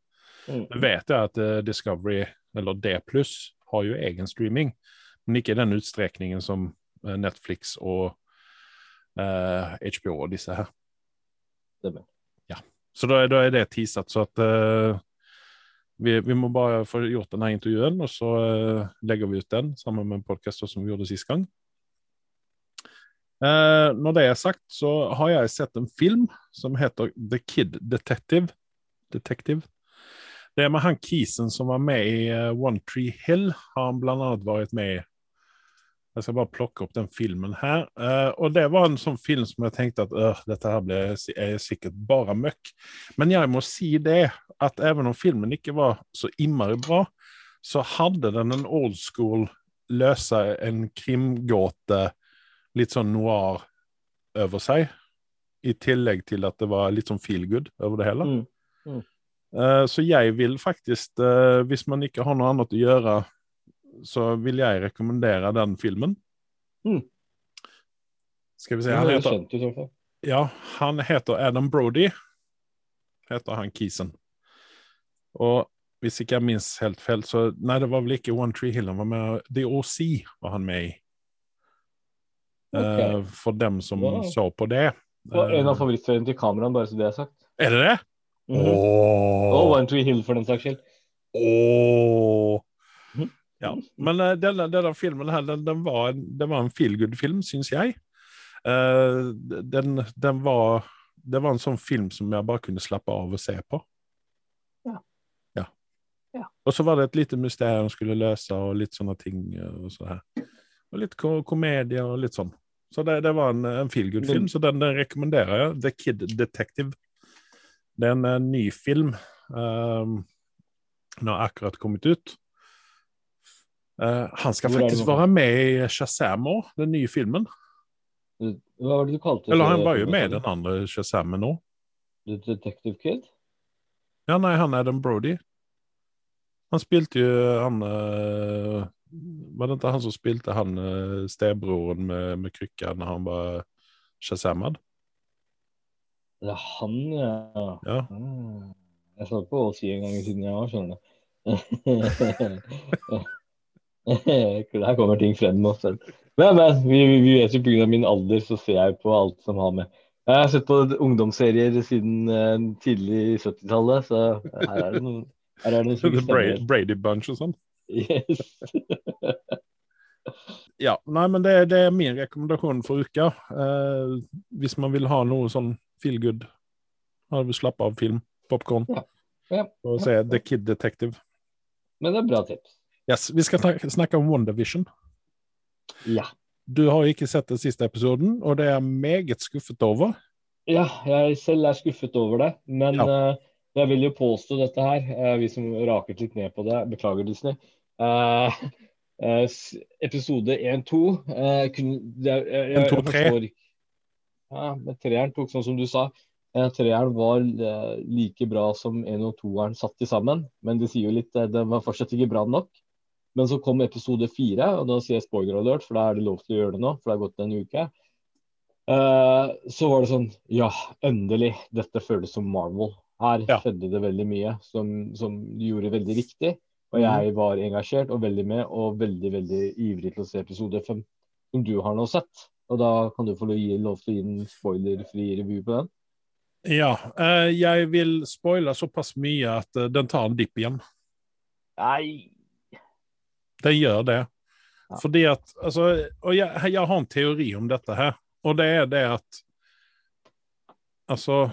Mm. Jeg vet jeg at eh, Discovery, eller D har jo egen streaming, men ikke i den utstrekningen som eh, Netflix og eh, HBO og disse her. Stemmer. Ja. Så da, da er det teaset, så at uh, vi, vi må bare få gjort denne intervjuen, og så uh, legger vi ut den sammen med en podkast som vi gjorde sist gang. Når det er sagt, så har jeg sett en film som heter The Kid Detective. Detective. Det er med han Kisen som var med i One Tree Hill. Har han blant annet vært med i Jeg skal bare plukke opp den filmen her. Uh, og det var en sånn film som jeg tenkte at øh, dette her ble, er sikkert bare møkk. Men jeg må si det, at even om filmen ikke var så innmari bra, så hadde den en old school løse en krimgåte, litt sånn noir over seg. I tillegg til at det var litt sånn feel good over det hele. Mm. Mm. Uh, så jeg vil faktisk, uh, hvis man ikke har noe annet å gjøre, så vil jeg rekommendere den filmen. Mm. Skal vi se, han heter, fall. ja, han heter Adam Brody. Heter han Kisen. Og hvis ikke jeg minst helt feil, så Nei, det var vel ikke One Tree Hill, han var med The OC var han med i. Okay. Uh, for dem som Wow. så på det. Og en av Eh, til kameraen, bare så det er sagt. er det det? Mhm. Åh. Og One Tree Hill, for den saks skyld. Mhm. Ja, men uh, denne, denne filmen her, den, den var en, en feel good-film, syns jeg. Uh, den, den var Det var en sånn film som jeg bare kunne slappe av og se på. Ja. Ja. Ja. Og så var det et lite mysterium skulle løse, og litt sånne ting. eh, Og, så og litt ko komedie og litt sånn. Så det, det var en, en feel good-film, så den, den rekommenderer jeg. The Kid Detective. Det er en, en ny film. Um, den har akkurat kommet ut. Eh, han skal Hvor er faktisk være med i Shazam òg, den nye filmen. Hva var det du kalte Eller han var jo med i den andre Shazamen nå. The Detective Kid? Ja, nei, han Adam Brody. Han spilte jo han uh, Var det ikke han som spilte han uh, stebroren med, med krykka når han var Shazamad? Det er han, ja. Ja. Ah, Jeg så på å si en gang siden jeg òg, skjønner du. Der kommer ting frem nå. Men, men vi, vi vet jo pga. min alder, så ser jeg på alt som har med Jeg har sett på ungdomsserier siden uh, tidlig 70-tallet, så her er det noen her er det noe som The Bra. Brady Bunch og sånn. Yes. Ja, nei, men det, det er min rekommendasjon for uka. Eh, hvis man vil ha noe sånn feel good, slapp av film, popkorn, Ja, og se The Kid Detective. Men det er bra tips. Yes, vi skal snakke om WandaVision. Ja. Du har ikke sett den siste episoden, og det er jeg meget skuffet over. Ja, jeg selv er skuffet over det. Men Ja. uh, jeg vil jo påstå dette her, uh, vi som raket litt ned på det, beklager Disney. Uh, episode 1-2 uh, jeg, jeg, jeg, 1, 2, 3. forstår Ja, men treeren tok sånn som du sa. Treeren var like bra som 1 og 2-eren satt til sammen. Men det sier jo litt, den var fortsatt ikke bra nok. Men så kom episode fire, og da sier jeg spoiler alert, for da er det lov til å gjøre det nå, for det har gått en uke. Eh, så var det sånn Ja, endelig. Dette føles som Marvel. Her Ja. skjedde det veldig mye som, som de gjorde veldig riktig. Mhm. Og jeg var engasjert og veldig med, og veldig veldig ivrig til å se episode fem, som du har nå sett. Og da kan du få lov lov til å gi en spoilerfri revy på den. Ja, eh, jeg vil spoile såpass mye at eh, den tar en dipp igjen. Nei Den gjør det. Ja. Fordi at altså, Og jeg, jeg har en teori om dette her, og det er det at Altså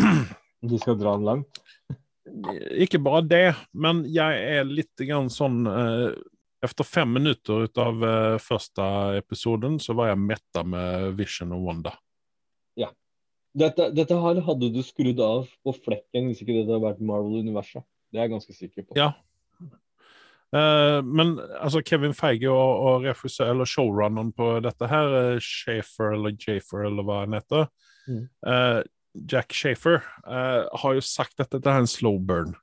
De skal dra den langt. Ikke bare det, men jeg er litt grann sånn eh, Etter fem minutter ut av eh, første episoden så var jeg metta med Vision og Wanda. Dette, dette her hadde du skrudd av på flekken hvis ikke det hadde vært Marvel-universet. Det er jeg ganske sikker på. Ja. Eh, men altså Kevin Feige og, og refusør, eller showrunneren på dette her, uh, Shafer eller Jafer eller hva han heter, Mm. uh, Jack Shafer, eh, har jo sagt at dette er en slow burn.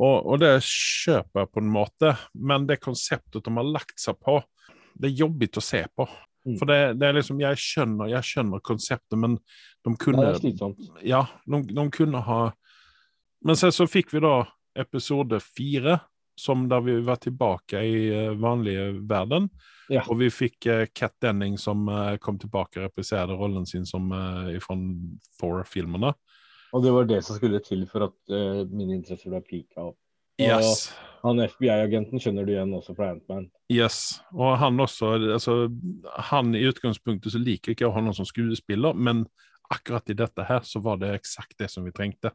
Og, og det kjøper jeg på en måte, men det konseptet de har lagt seg på, det er jobbig å se på. Mm. For det, det er liksom, jeg skjønner, jeg skjønner konseptet, men de kunne det er slitsomt. ja, de, de kunne ha Men så, så fikk vi da episode fire, som da vi var tilbake i eh, vanlige verden. Ja. Og vi fikk Cat Kat Denning som uh, kom tilbake og repriserte rollen sin som uh, fra Thor-filmene. Og det var det som skulle til for at uh, mine interesser ble pika opp. Yes. Han FBI-agenten skjønner du igjen også fra Ant-Man. yes. Og han også altså, Han i utgangspunktet så liker ikke jeg noen som skuespiller, men akkurat i dette her så var det eksakt det som vi trengte.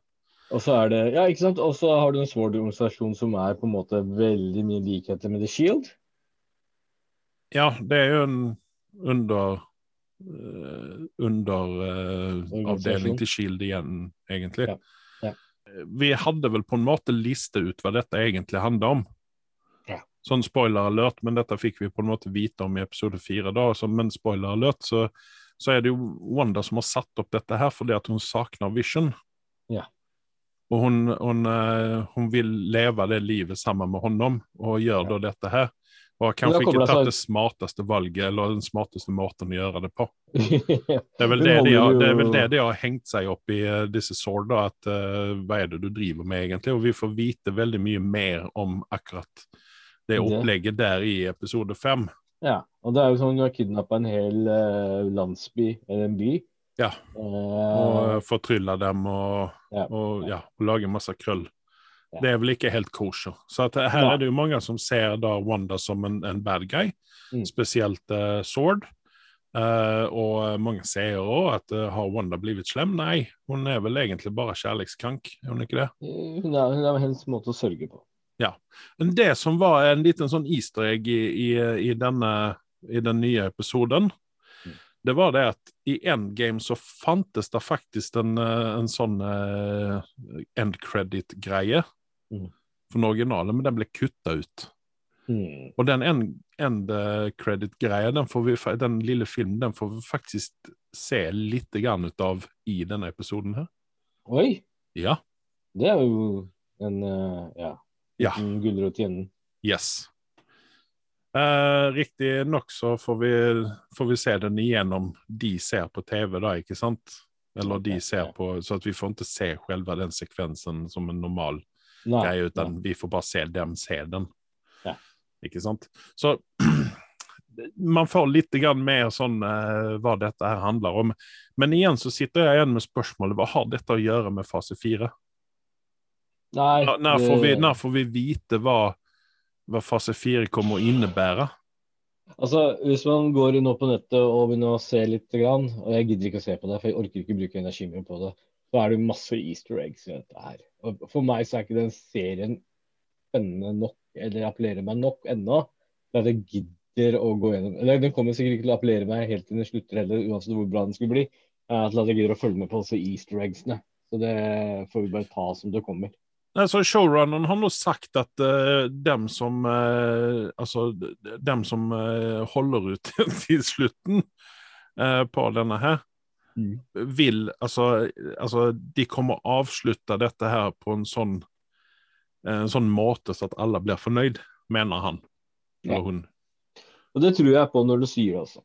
Og så er det, ja, ikke sant? Og så har du en Sword-organisasjon som er på en måte veldig mye likheter med The Shield. Ja, det er jo en under uh, underavdeling Organisasjon. til Shield igjen, egentlig. Ja, ja. Vi hadde vel på en måte liste ut hva dette egentlig handler om. Ja. Sånn spoiler alert, men dette fikk vi på en måte vite om i episode fire. Men spoiler alert, så, så er det jo Wanda som har satt opp dette her fordi at hun savner Vision. Ja. Og hun, hun, eh, hun vil leve det livet sammen med honom, og gjør da dette her. Og har kanskje ikke tatt det smarteste valget, eller den smarteste måten å gjøre det på. det er vel det, de har, det, vel det de har hengt seg opp i eh, disse sår, da, at uh, hva er det du driver med egentlig? Og vi får vite veldig mye mer om akkurat det opplegget der i episode fem. Ja, og det er jo sånn hun har kidnappa en hel uh, landsby, eller en by. Ja. Eh, Og fortrylle dem og, Ja. og, ja, og lage masse krøll. Ja. Det er vel ikke helt kosher. Så her er det jo mange som ser da Wanda som en, en bad guy, Mm. spesielt uh, Sword. Uh, og mange sier òg at uh, har Wanda blitt slem? Nei, hun er vel egentlig bare kjærlighetskrank, er hun ikke det? Eh, hun er, hun er hennes måte å sørge på. Men det som var en liten sånn easter egg i, i, i, denne, i den nye episoden. Det var det at i Endgame så fantes det faktisk en, eh, en sånn uh, end credit-greie Mm. for den originale, men den ble kutta ut. Mm. Og den end, end eh, credit-greia, den, får vi fa- den lille filmen, den får vi faktisk se litt grann ut av i denne episoden her. Oi, Ja. det er jo en uh, ja, Ja. en gulrot i enden. Yes. Uh, riktig nok så får vi, får vi se den igjennom de ser på TV, da, ikke sant? Eller de ser på, så at vi får ikke se selve den sekvensen som en normal Nei, greie, nei. utan vi får bare se dem se den. Ja. Ikke sant? Så man får litt mer sånn eh, hva dette her handler om. Men igjen så sitter jeg igjen med spørsmålet, hva har dette å gjøre med fase fire? Nei, Når, når, får vi, når får vi vite hva, hva fase fire kommer å innebære? Altså, Hvis man går nå på nettet og begynner å se litt, og jeg gidder ikke å se på det, for jeg orker ikke bruke energien min på det, så er det masse easter eggs i dette her. Og For meg så er ikke den serien spennende nok, eller appellerer meg nok ennå, at jeg gidder å gå gjennom Eller den kommer sikkert ikke til å appellere meg helt til den slutter heller, uansett hvor bra den skulle bli. eh, Til at jeg gidder å følge med på disse easter eggsene. Så det får vi bare ta som det kommer. Altså, showrunneren har nå sagt at uh, dem som uh, Altså, dem som uh, holder ut til slutten uh, på denne her, Mm. vil altså, altså De kommer å avslutte dette her på en sånn en sånn måte så at alle blir fornøyd, mener han. Ja. Og hun. Og det tror jeg på når du sier det, altså.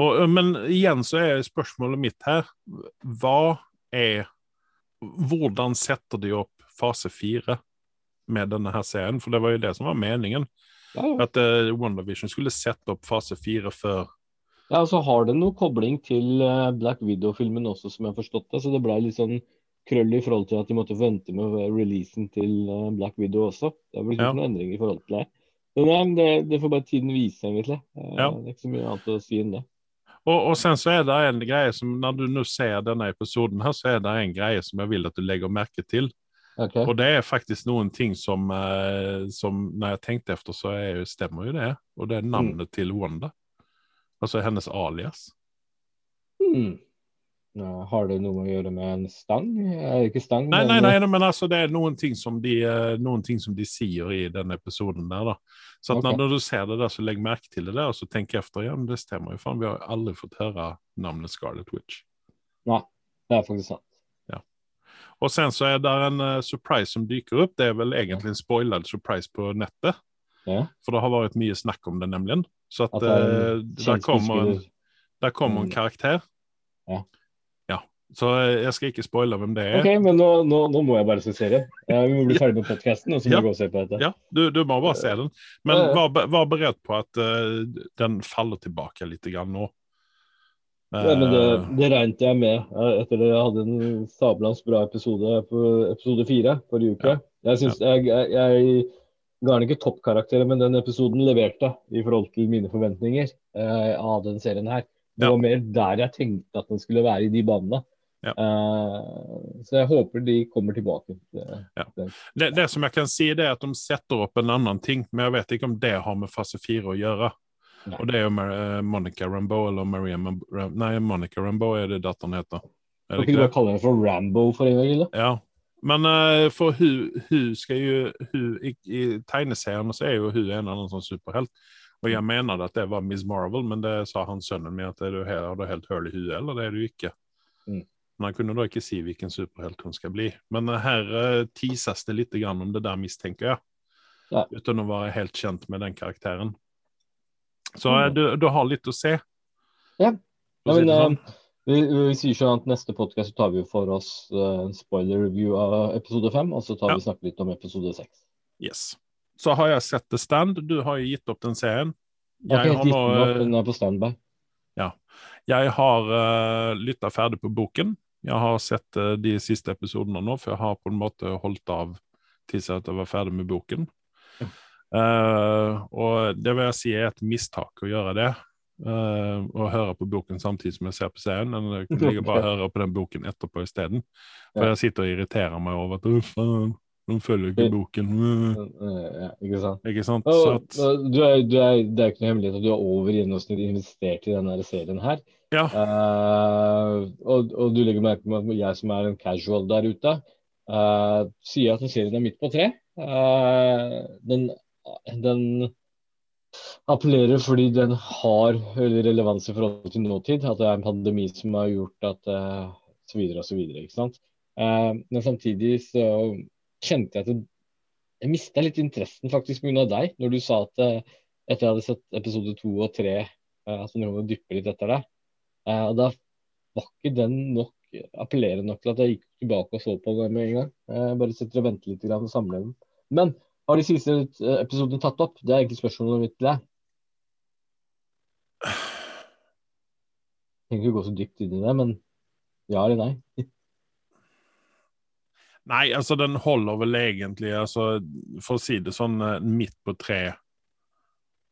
Og, men igjen så er spørsmålet mitt her Hva er Hvordan setter de opp fase fire med denne her serien? For det var jo det som var meningen. Ja, ja. At uh, WandaVision skulle sette opp fase fire før Ja, og så har det noe kobling til eh, Black Widow-filmen også, som jeg har forstått det. Så det ble litt sånn krøll i forhold til at de måtte vente med releasen til eh, Black Widow også. Det har blitt Ja. noen endringer i forhold til det. Men ja, det, det får bare tiden vise, egentlig. Ja. Det er ikke så mye annet å si enn det. og, og sen så er det en greie som Når du nå ser denne episoden her, så er det en greie som jeg vil at du legger merke til. Ok. Og det er faktisk noen ting som, eh, som Når jeg tenkte efter, så jo- stemmer jo det. Og det er navnet til Wanda. Altså hennes alias. Mm. Nå, har det noe å gjøre med en stang? Er det ikke stang? Nei, nei, men, nei, men altså det er noen ting som de, eh, noen ting som de sier i den episoden der, da. Så at Ok. når du ser det der, så legg merke til det der, og så tenk efter. Ja, men det stemmer jo faen. Vi har aldri fått høre navnet Scarlet Witch. Det er faktisk sant. Og sen så er det en uh, surprise som dyker opp. Det er vel egentlig en spoiled surprise på nettet. Ja. For det har vært mye snakk om det, nemlig. Så at, At uh, eh, der kommer en, der kommer en Mm. karakter. Ja. Ja. Så eh, jeg skal ikke spoile hvem det er. Ok, men nå, nå, nå må jeg bare se serien. Eh, vi må bli ferdig med podkasten, og så må Ja. vi gå og se på dette. Ja, du, du må bare se den. Men vær, ja. var, beredt på at uh, den faller tilbake litt grann nå. Ja, men det, Eh, det regnet jeg med etter at jeg hadde en sablans bra episode på episode fire forrige uke. Jeg synes jeg, jeg, jeg ga den ikke toppkarakterer, men den episoden leverte i forhold til mine forventninger eh, av den serien her. Det Ja. var mer der jeg tenkte at den skulle være i de banene. Ja. Eh, så jeg håper de kommer tilbake. Det- det, det som jeg kan si, det er at de setter opp en annen ting, men jeg vet ikke om det har med fase fire å gjøre. Nei. Og det er jo Mar eh, Monica Rambeau, eller Maria Mam Ram Nei, Monica Rambeau er det datteren heter. Er Kan ikke bare kalle henne for Rambo for en gang? Eller? Ja. Men uh, for hun, hun skal jo hun, i, I tegneseriene så er jo hun en annen sånn superhelt. Og jeg mener at det var Miss Marvel, men det sa han sønnen min at er du, her, har du helt høl i huet, eller det er du ikke. Mm. Men han kunne da ikke si hvilken superhelt hun skal bli. Men eh, her uh, teases det litt grann om det der, mistenker jeg. Ja. Uten å være helt kjent med den karakteren. Så eh, Mm. du, du har litt å se. Ja. Ja, men, sånn. eh, vi, vi sier sånn at neste podcast så tar vi for oss eh, en spoiler review av episode fem, og så tar Ja. vi snakker litt om episode seks. Yes. Så har jeg sett The Stand. Du har jo gitt opp den serien. Jeg har Jeg har nå den eh, er på standby. Jeg har uh, lytta ferdig på boken. Jeg har sett uh, de siste episodene nå, for jeg har på en måte holdt av til jeg var ferdig med boken. Eh, og det vil jeg si er et mistak å gjøre det. å høre på boken samtidig som jeg ser på serien. Men jeg kan like bare høre på den boken etterpå isteden. For jeg sitter og irriterer meg over at uff, de følger ikke boken. Ja, ikke sant? Ikke sant? Så at, du er, du er, det er ikke noe hemmelighet at du er over gjennomsnitt investert i denne serien her. ja. Uh, og, og du legger merke med at jeg som er en casual der ute, sier at serien er midt på tre. Den, den appellerer fordi den har relevans i forhold til nåtid. At det er en pandemi som har gjort at eh, så videre og så videre. ikke sant? Eh, men samtidig så kjente jeg at jeg mista litt interessen faktisk pga. deg, når du sa at eh, etter jeg hadde sett episode to og tre at den må dyppe litt etter det. Eh, og da var ikke den nok appellerende nok til at jeg gikk tilbake og så på den med en gang. Jeg bare sitter og venter litt og samler den. Men har de siste eh, episodene tatt opp? Det er egentlig spørsmålet mitt til deg. Jeg trenger ikke gå så dypt inn i det, men ja eller nei? Nei, altså den holder vel egentlig altså, For å si det sånn, eh, midt på tre eh,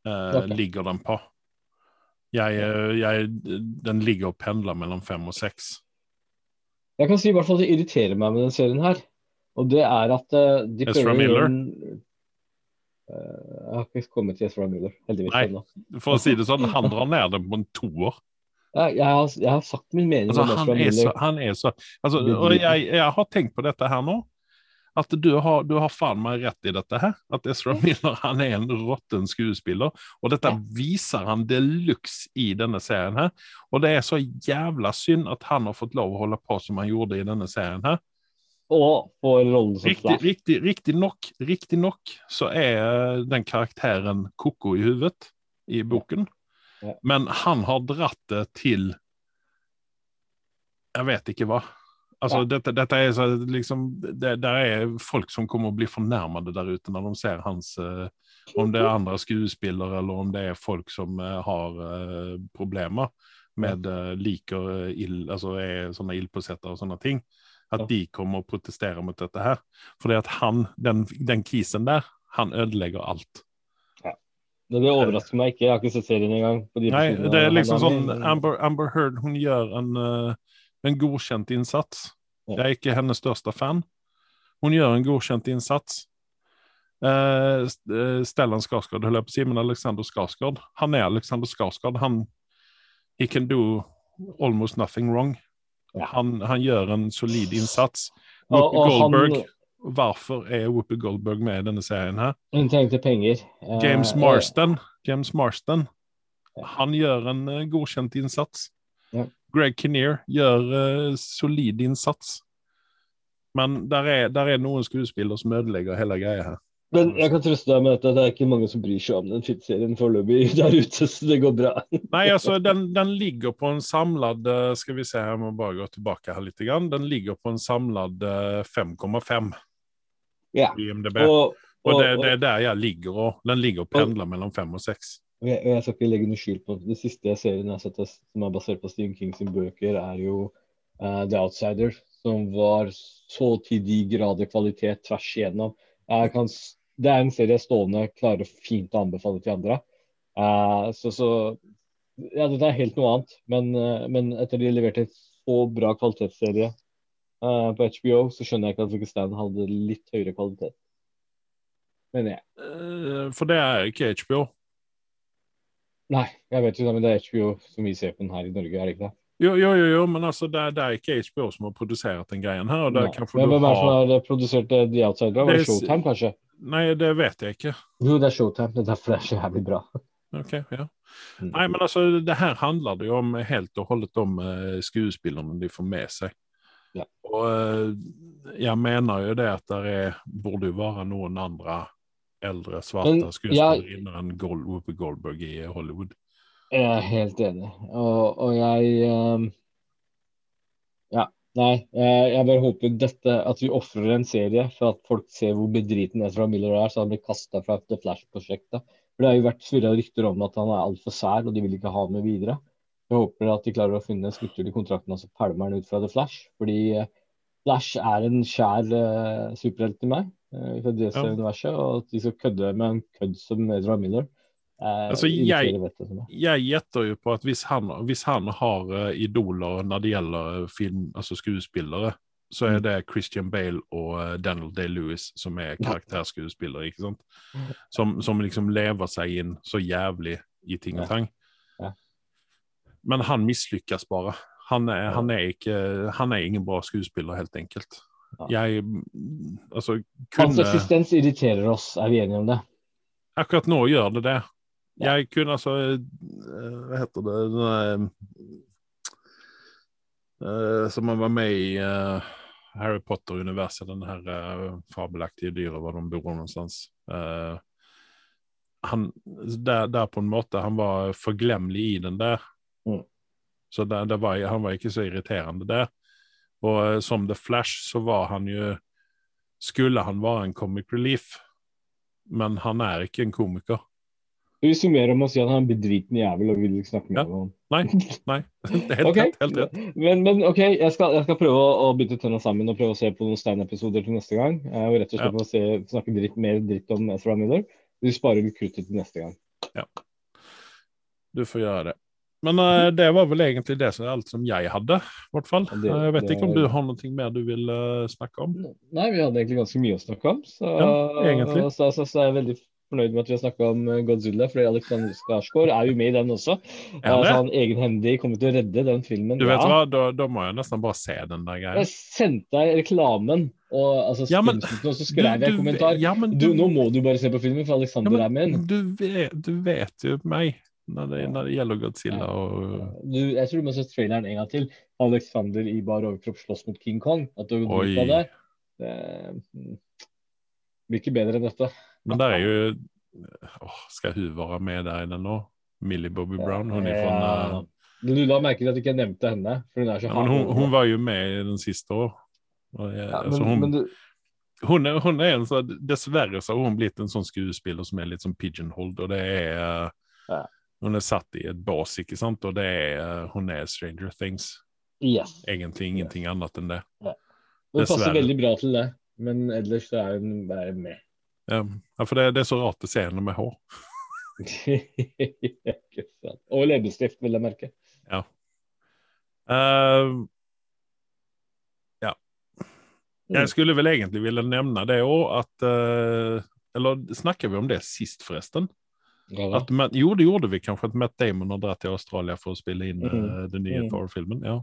okay. ligger den på. Jeg, eh, jeg, den ligger og pendler mellom fem og seks. Jeg kan si i hvert fall det irriterer meg med den serien her. Og det er at uh, de Ezra prøver Miller? en- uh, jeg har ikke kommet til Ezra Miller, heldigvis. Nei. For å si det sånn, han drar ned det på en toer. Jeg, jeg, har, jeg har sagt min mening Altså, om Ezra Miller. så, han er så altså, Og jeg, jeg har tenkt på dette her nå. At du har, du har faen meg rett i dette her. At Ezra Miller han er en råtten skuespiller. Og dette viser han de luxe i denne serien her. Og det er så jævla synd at han har fått lov å holde på som han gjorde i denne serien her. Og får rollen som Riktig, Flash. riktig, riktig, nok, riktig nok så er den karakteren koko i huvudet i boken. Ja. Men han har dratt det til Jeg vet ikke hva. Altså, Ja. dette, dette er så, liksom det, det, er folk som kommer å bli fornærmede der ute når de ser hans uh, Om det er andre skuespillere, eller om det er folk som uh, har uh, problemer med liker ill, altså er sånne ildpåsetter og sånne ting. At de kommer og protesterer mot dette her. Fordi at han, den, den kisen der, han ødelegger alt. Men Det overrasker meg ikke, jeg har ikke sett serien engang. Nei, det er liksom sånn. Amber, Amber Heard hun gjør en, eh, en godkjent innsats. Ja. Jeg er ikke hennes største fan. Hun gjør en godkjent innsats. Uh, Stellan Skarsgård, holdt jeg på å si, men Alexander Skarsgård. Han er Alexander Skarsgård. Han He can do almost nothing wrong. Han, han gjør en solid innsats. Whoopi Goldberg han-. Hvorfor er Whoopi Goldberg med i denne serien her? Hun trengte penger. Eh, James Marston, James Marston han gjør en eh, godkjent innsats. Greg Kinnear gjør uh, solid innsats. Men der er, der er noen skuespillere som ødelegger hele greia her. Men jeg kan trøste deg med at det er ikke mange som bryr seg om den filmserien foreløpig der ute, så det går bra. Nei, altså, den, den ligger på en samlad eh, Skal vi se, jeg må bare gå tilbake her litt. Grann. Den ligger på en samlad eh, 5,5 Ja. i MDB. Og, Og, og, det, det er der jeg ligger òg. Den ligger og pendler mellom 5 og 6. og jeg, jeg skal ikke legge noe skjul på det siste serien jeg har sett som er basert på Stephen Kings bøker, er jo uh, The Outsider, som var så til de grader kvalitet tvers igjennom. Jeg kan, det er en serie stående klarer fint å anbefale til andre. Uh, så, så Ja, dette er helt noe annet, men, uh, men etter de leverte en så bra kvalitetsserie uh, på HBO, så skjønner jeg ikke at Pakistan hadde litt høyere kvalitet. Mener jeg. For det er ikke HBO. Nei, jeg vet ikke, men det er HBO som vi ser på den her i Norge, er det ikke det? Jo, jo, jo, jo men altså, det, er- det er ikke HBO som har produsert den greien her. og det er Nei. kanskje Men hvem er det som har... produsert The Outsider? Var Det Showtime, kanskje? Nei, det vet jeg ikke. Jo, det er Showtime. Det er derfor det er så jævlig bra. Ok, ja. Mm. Nei, men altså, det her handler det jo om helt og holdet om eh, skuespillerne de får med seg. Ja. Og eh, jeg mener jo det at det er, burde jo være noen andre eldre svarte skuespillerinner enn Gold, Whoopi Goldberg i Hollywood. Jeg er helt enig. Og, og jeg um, Ja. Nei, jeg, jeg bare håper dette at vi ofrer en serie for at folk ser hvor bedriten Ezra Miller er, så han blir kasta fra The Flash-prosjektet. For Det har jo vært svirra rykter om at han er altfor sær, og de vil ikke ha med videre. Jeg håper at de klarer å finne en struktur i kontrakten og så pælmer han ut fra The Flash. Fordi eh, Flash er en skjær uh, superhelt til meg, uh, fra DC-universet. Og at de skal kødde med en kødd som Ezra Miller eh, Altså, jeg-. Jeg gjetter jo på at hvis han, hvis han har uh, idoler når det gjelder film, altså skuespillere, så er Mm. det Christian Bale og eh, Daniel Day-Lewis som er karakterskuespillere, ikke sant? Som, som liksom lever seg inn så jævlig i ting og tang. Men han mislykkes bare. Han er, han, er ikke, han er ingen bra skuespiller, helt enkelt. Jeg Altså, kunne Hans eksistens irriterer oss, er vi enige om det? Akkurat nå gjør det det. Jeg kunne altså eh, Hva heter det den der, eh, Som han var med i eh, Harry Potter-universet, den her fabelaktige dyret, hvor de bor noenstans. Han, der, der på en måte Han var forglemmelig i den der. Mm. Så det, det var, han var ikke så irriterende der. Og som The Flash så var han jo Skulle han være en comic relief, men han er ikke en komiker. Vi summerer med å si at han er en bedriten jævel og vil ikke snakke Ja. med ham? Nei, nei. Helt okay. rett. Helt rett. Men, men OK, jeg skal, jeg skal prøve å, å bytte tenna sammen og prøve å se på noen Stein-episoder til neste gang. Og rett og slett Ja. å se, snakke dritt, mer dritt om Ezra Miller. Vi sparer kruttet til neste gang. Ja. Du får gjøre det. Men uh, det var vel egentlig det som alt som jeg hadde, i hvert fall. Ja, det- jeg vet det- ikke om du har noe mer du vil uh, snakke om? Nei, vi hadde egentlig ganske mye å snakke om. Så, Ja, egentlig. så, så, så er jeg veldig fornøyd med at vi har snakka om eh, Godzilla, fordi Alexander Skarsgård er jo med i den også. Han Altså, han egenhendig kommer til å redde den filmen. Du vet Ja. hva, da, da må jeg nesten bare se den der greia. Jeg sendte deg reklamen, og altså Ja, men- og så skrev jeg en kommentar. ja, men Du, nå må du bare se på filmen, for ja, Alexander er med. du, vet, du vet jo meg når det, når det gjelder Godzilla og Du, jeg tror du må se traileren en gang til. Alexander i bar overkropp slåss mot King Kong. At du har gått glipp av det. det blir ikke bedre enn dette. Men der er jo åh, Skal hun være med der i den nå? Millie Bobby Brown? Hun er fra Du la merke til at jeg ikke nevnte henne. Hun så ja, hun, hun var jo med i den siste år. Jeg, Ja, altså, hun, men du, hun, er, hun er en sånn Dessverre så har hun blitt en sånn skuespiller som er litt sånn pigeonholed, og det er eh, Ja. Hun er satt i et bås, ikke sant, og det er eh, Hun er Stranger Things. yes. Egentlig ingenting annet enn det. Hun passer veldig bra til det. Men ellers så er hun bare med. Ja, ja, for det, det er så rart det se henne med hår. Og leppestift, vil jeg merke. Eh, ja. Mm. Jeg skulle vel egentlig ville nevne det òg, at uh, Eller snakker vi om det sist, forresten? Ja. At men, jo, det gjorde vi kanskje, at Matt Damon har dratt til Australia for å spille inn mm. uh, den nye mm. Thor-filmen. Ja.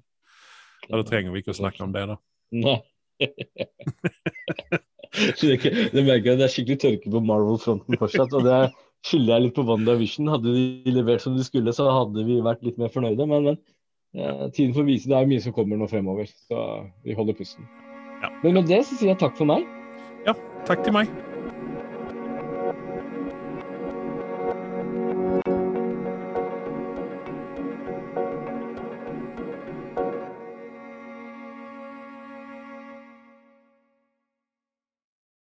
ja, Da trenger vi ikke å snakke om det, da. Nei. Det, er merker jeg det er skikkelig tørke på Marvel-fronten fortsatt. Og det skylder jeg litt på WandaVision. Hadde de levert som de skulle, så hadde vi vært litt mer fornøyde. Men, men ja, tiden får vise. Det er mye som kommer nå fremover, så vi holder pusten. Ja. Men med det så sier jeg takk for meg. Ja, takk til meg.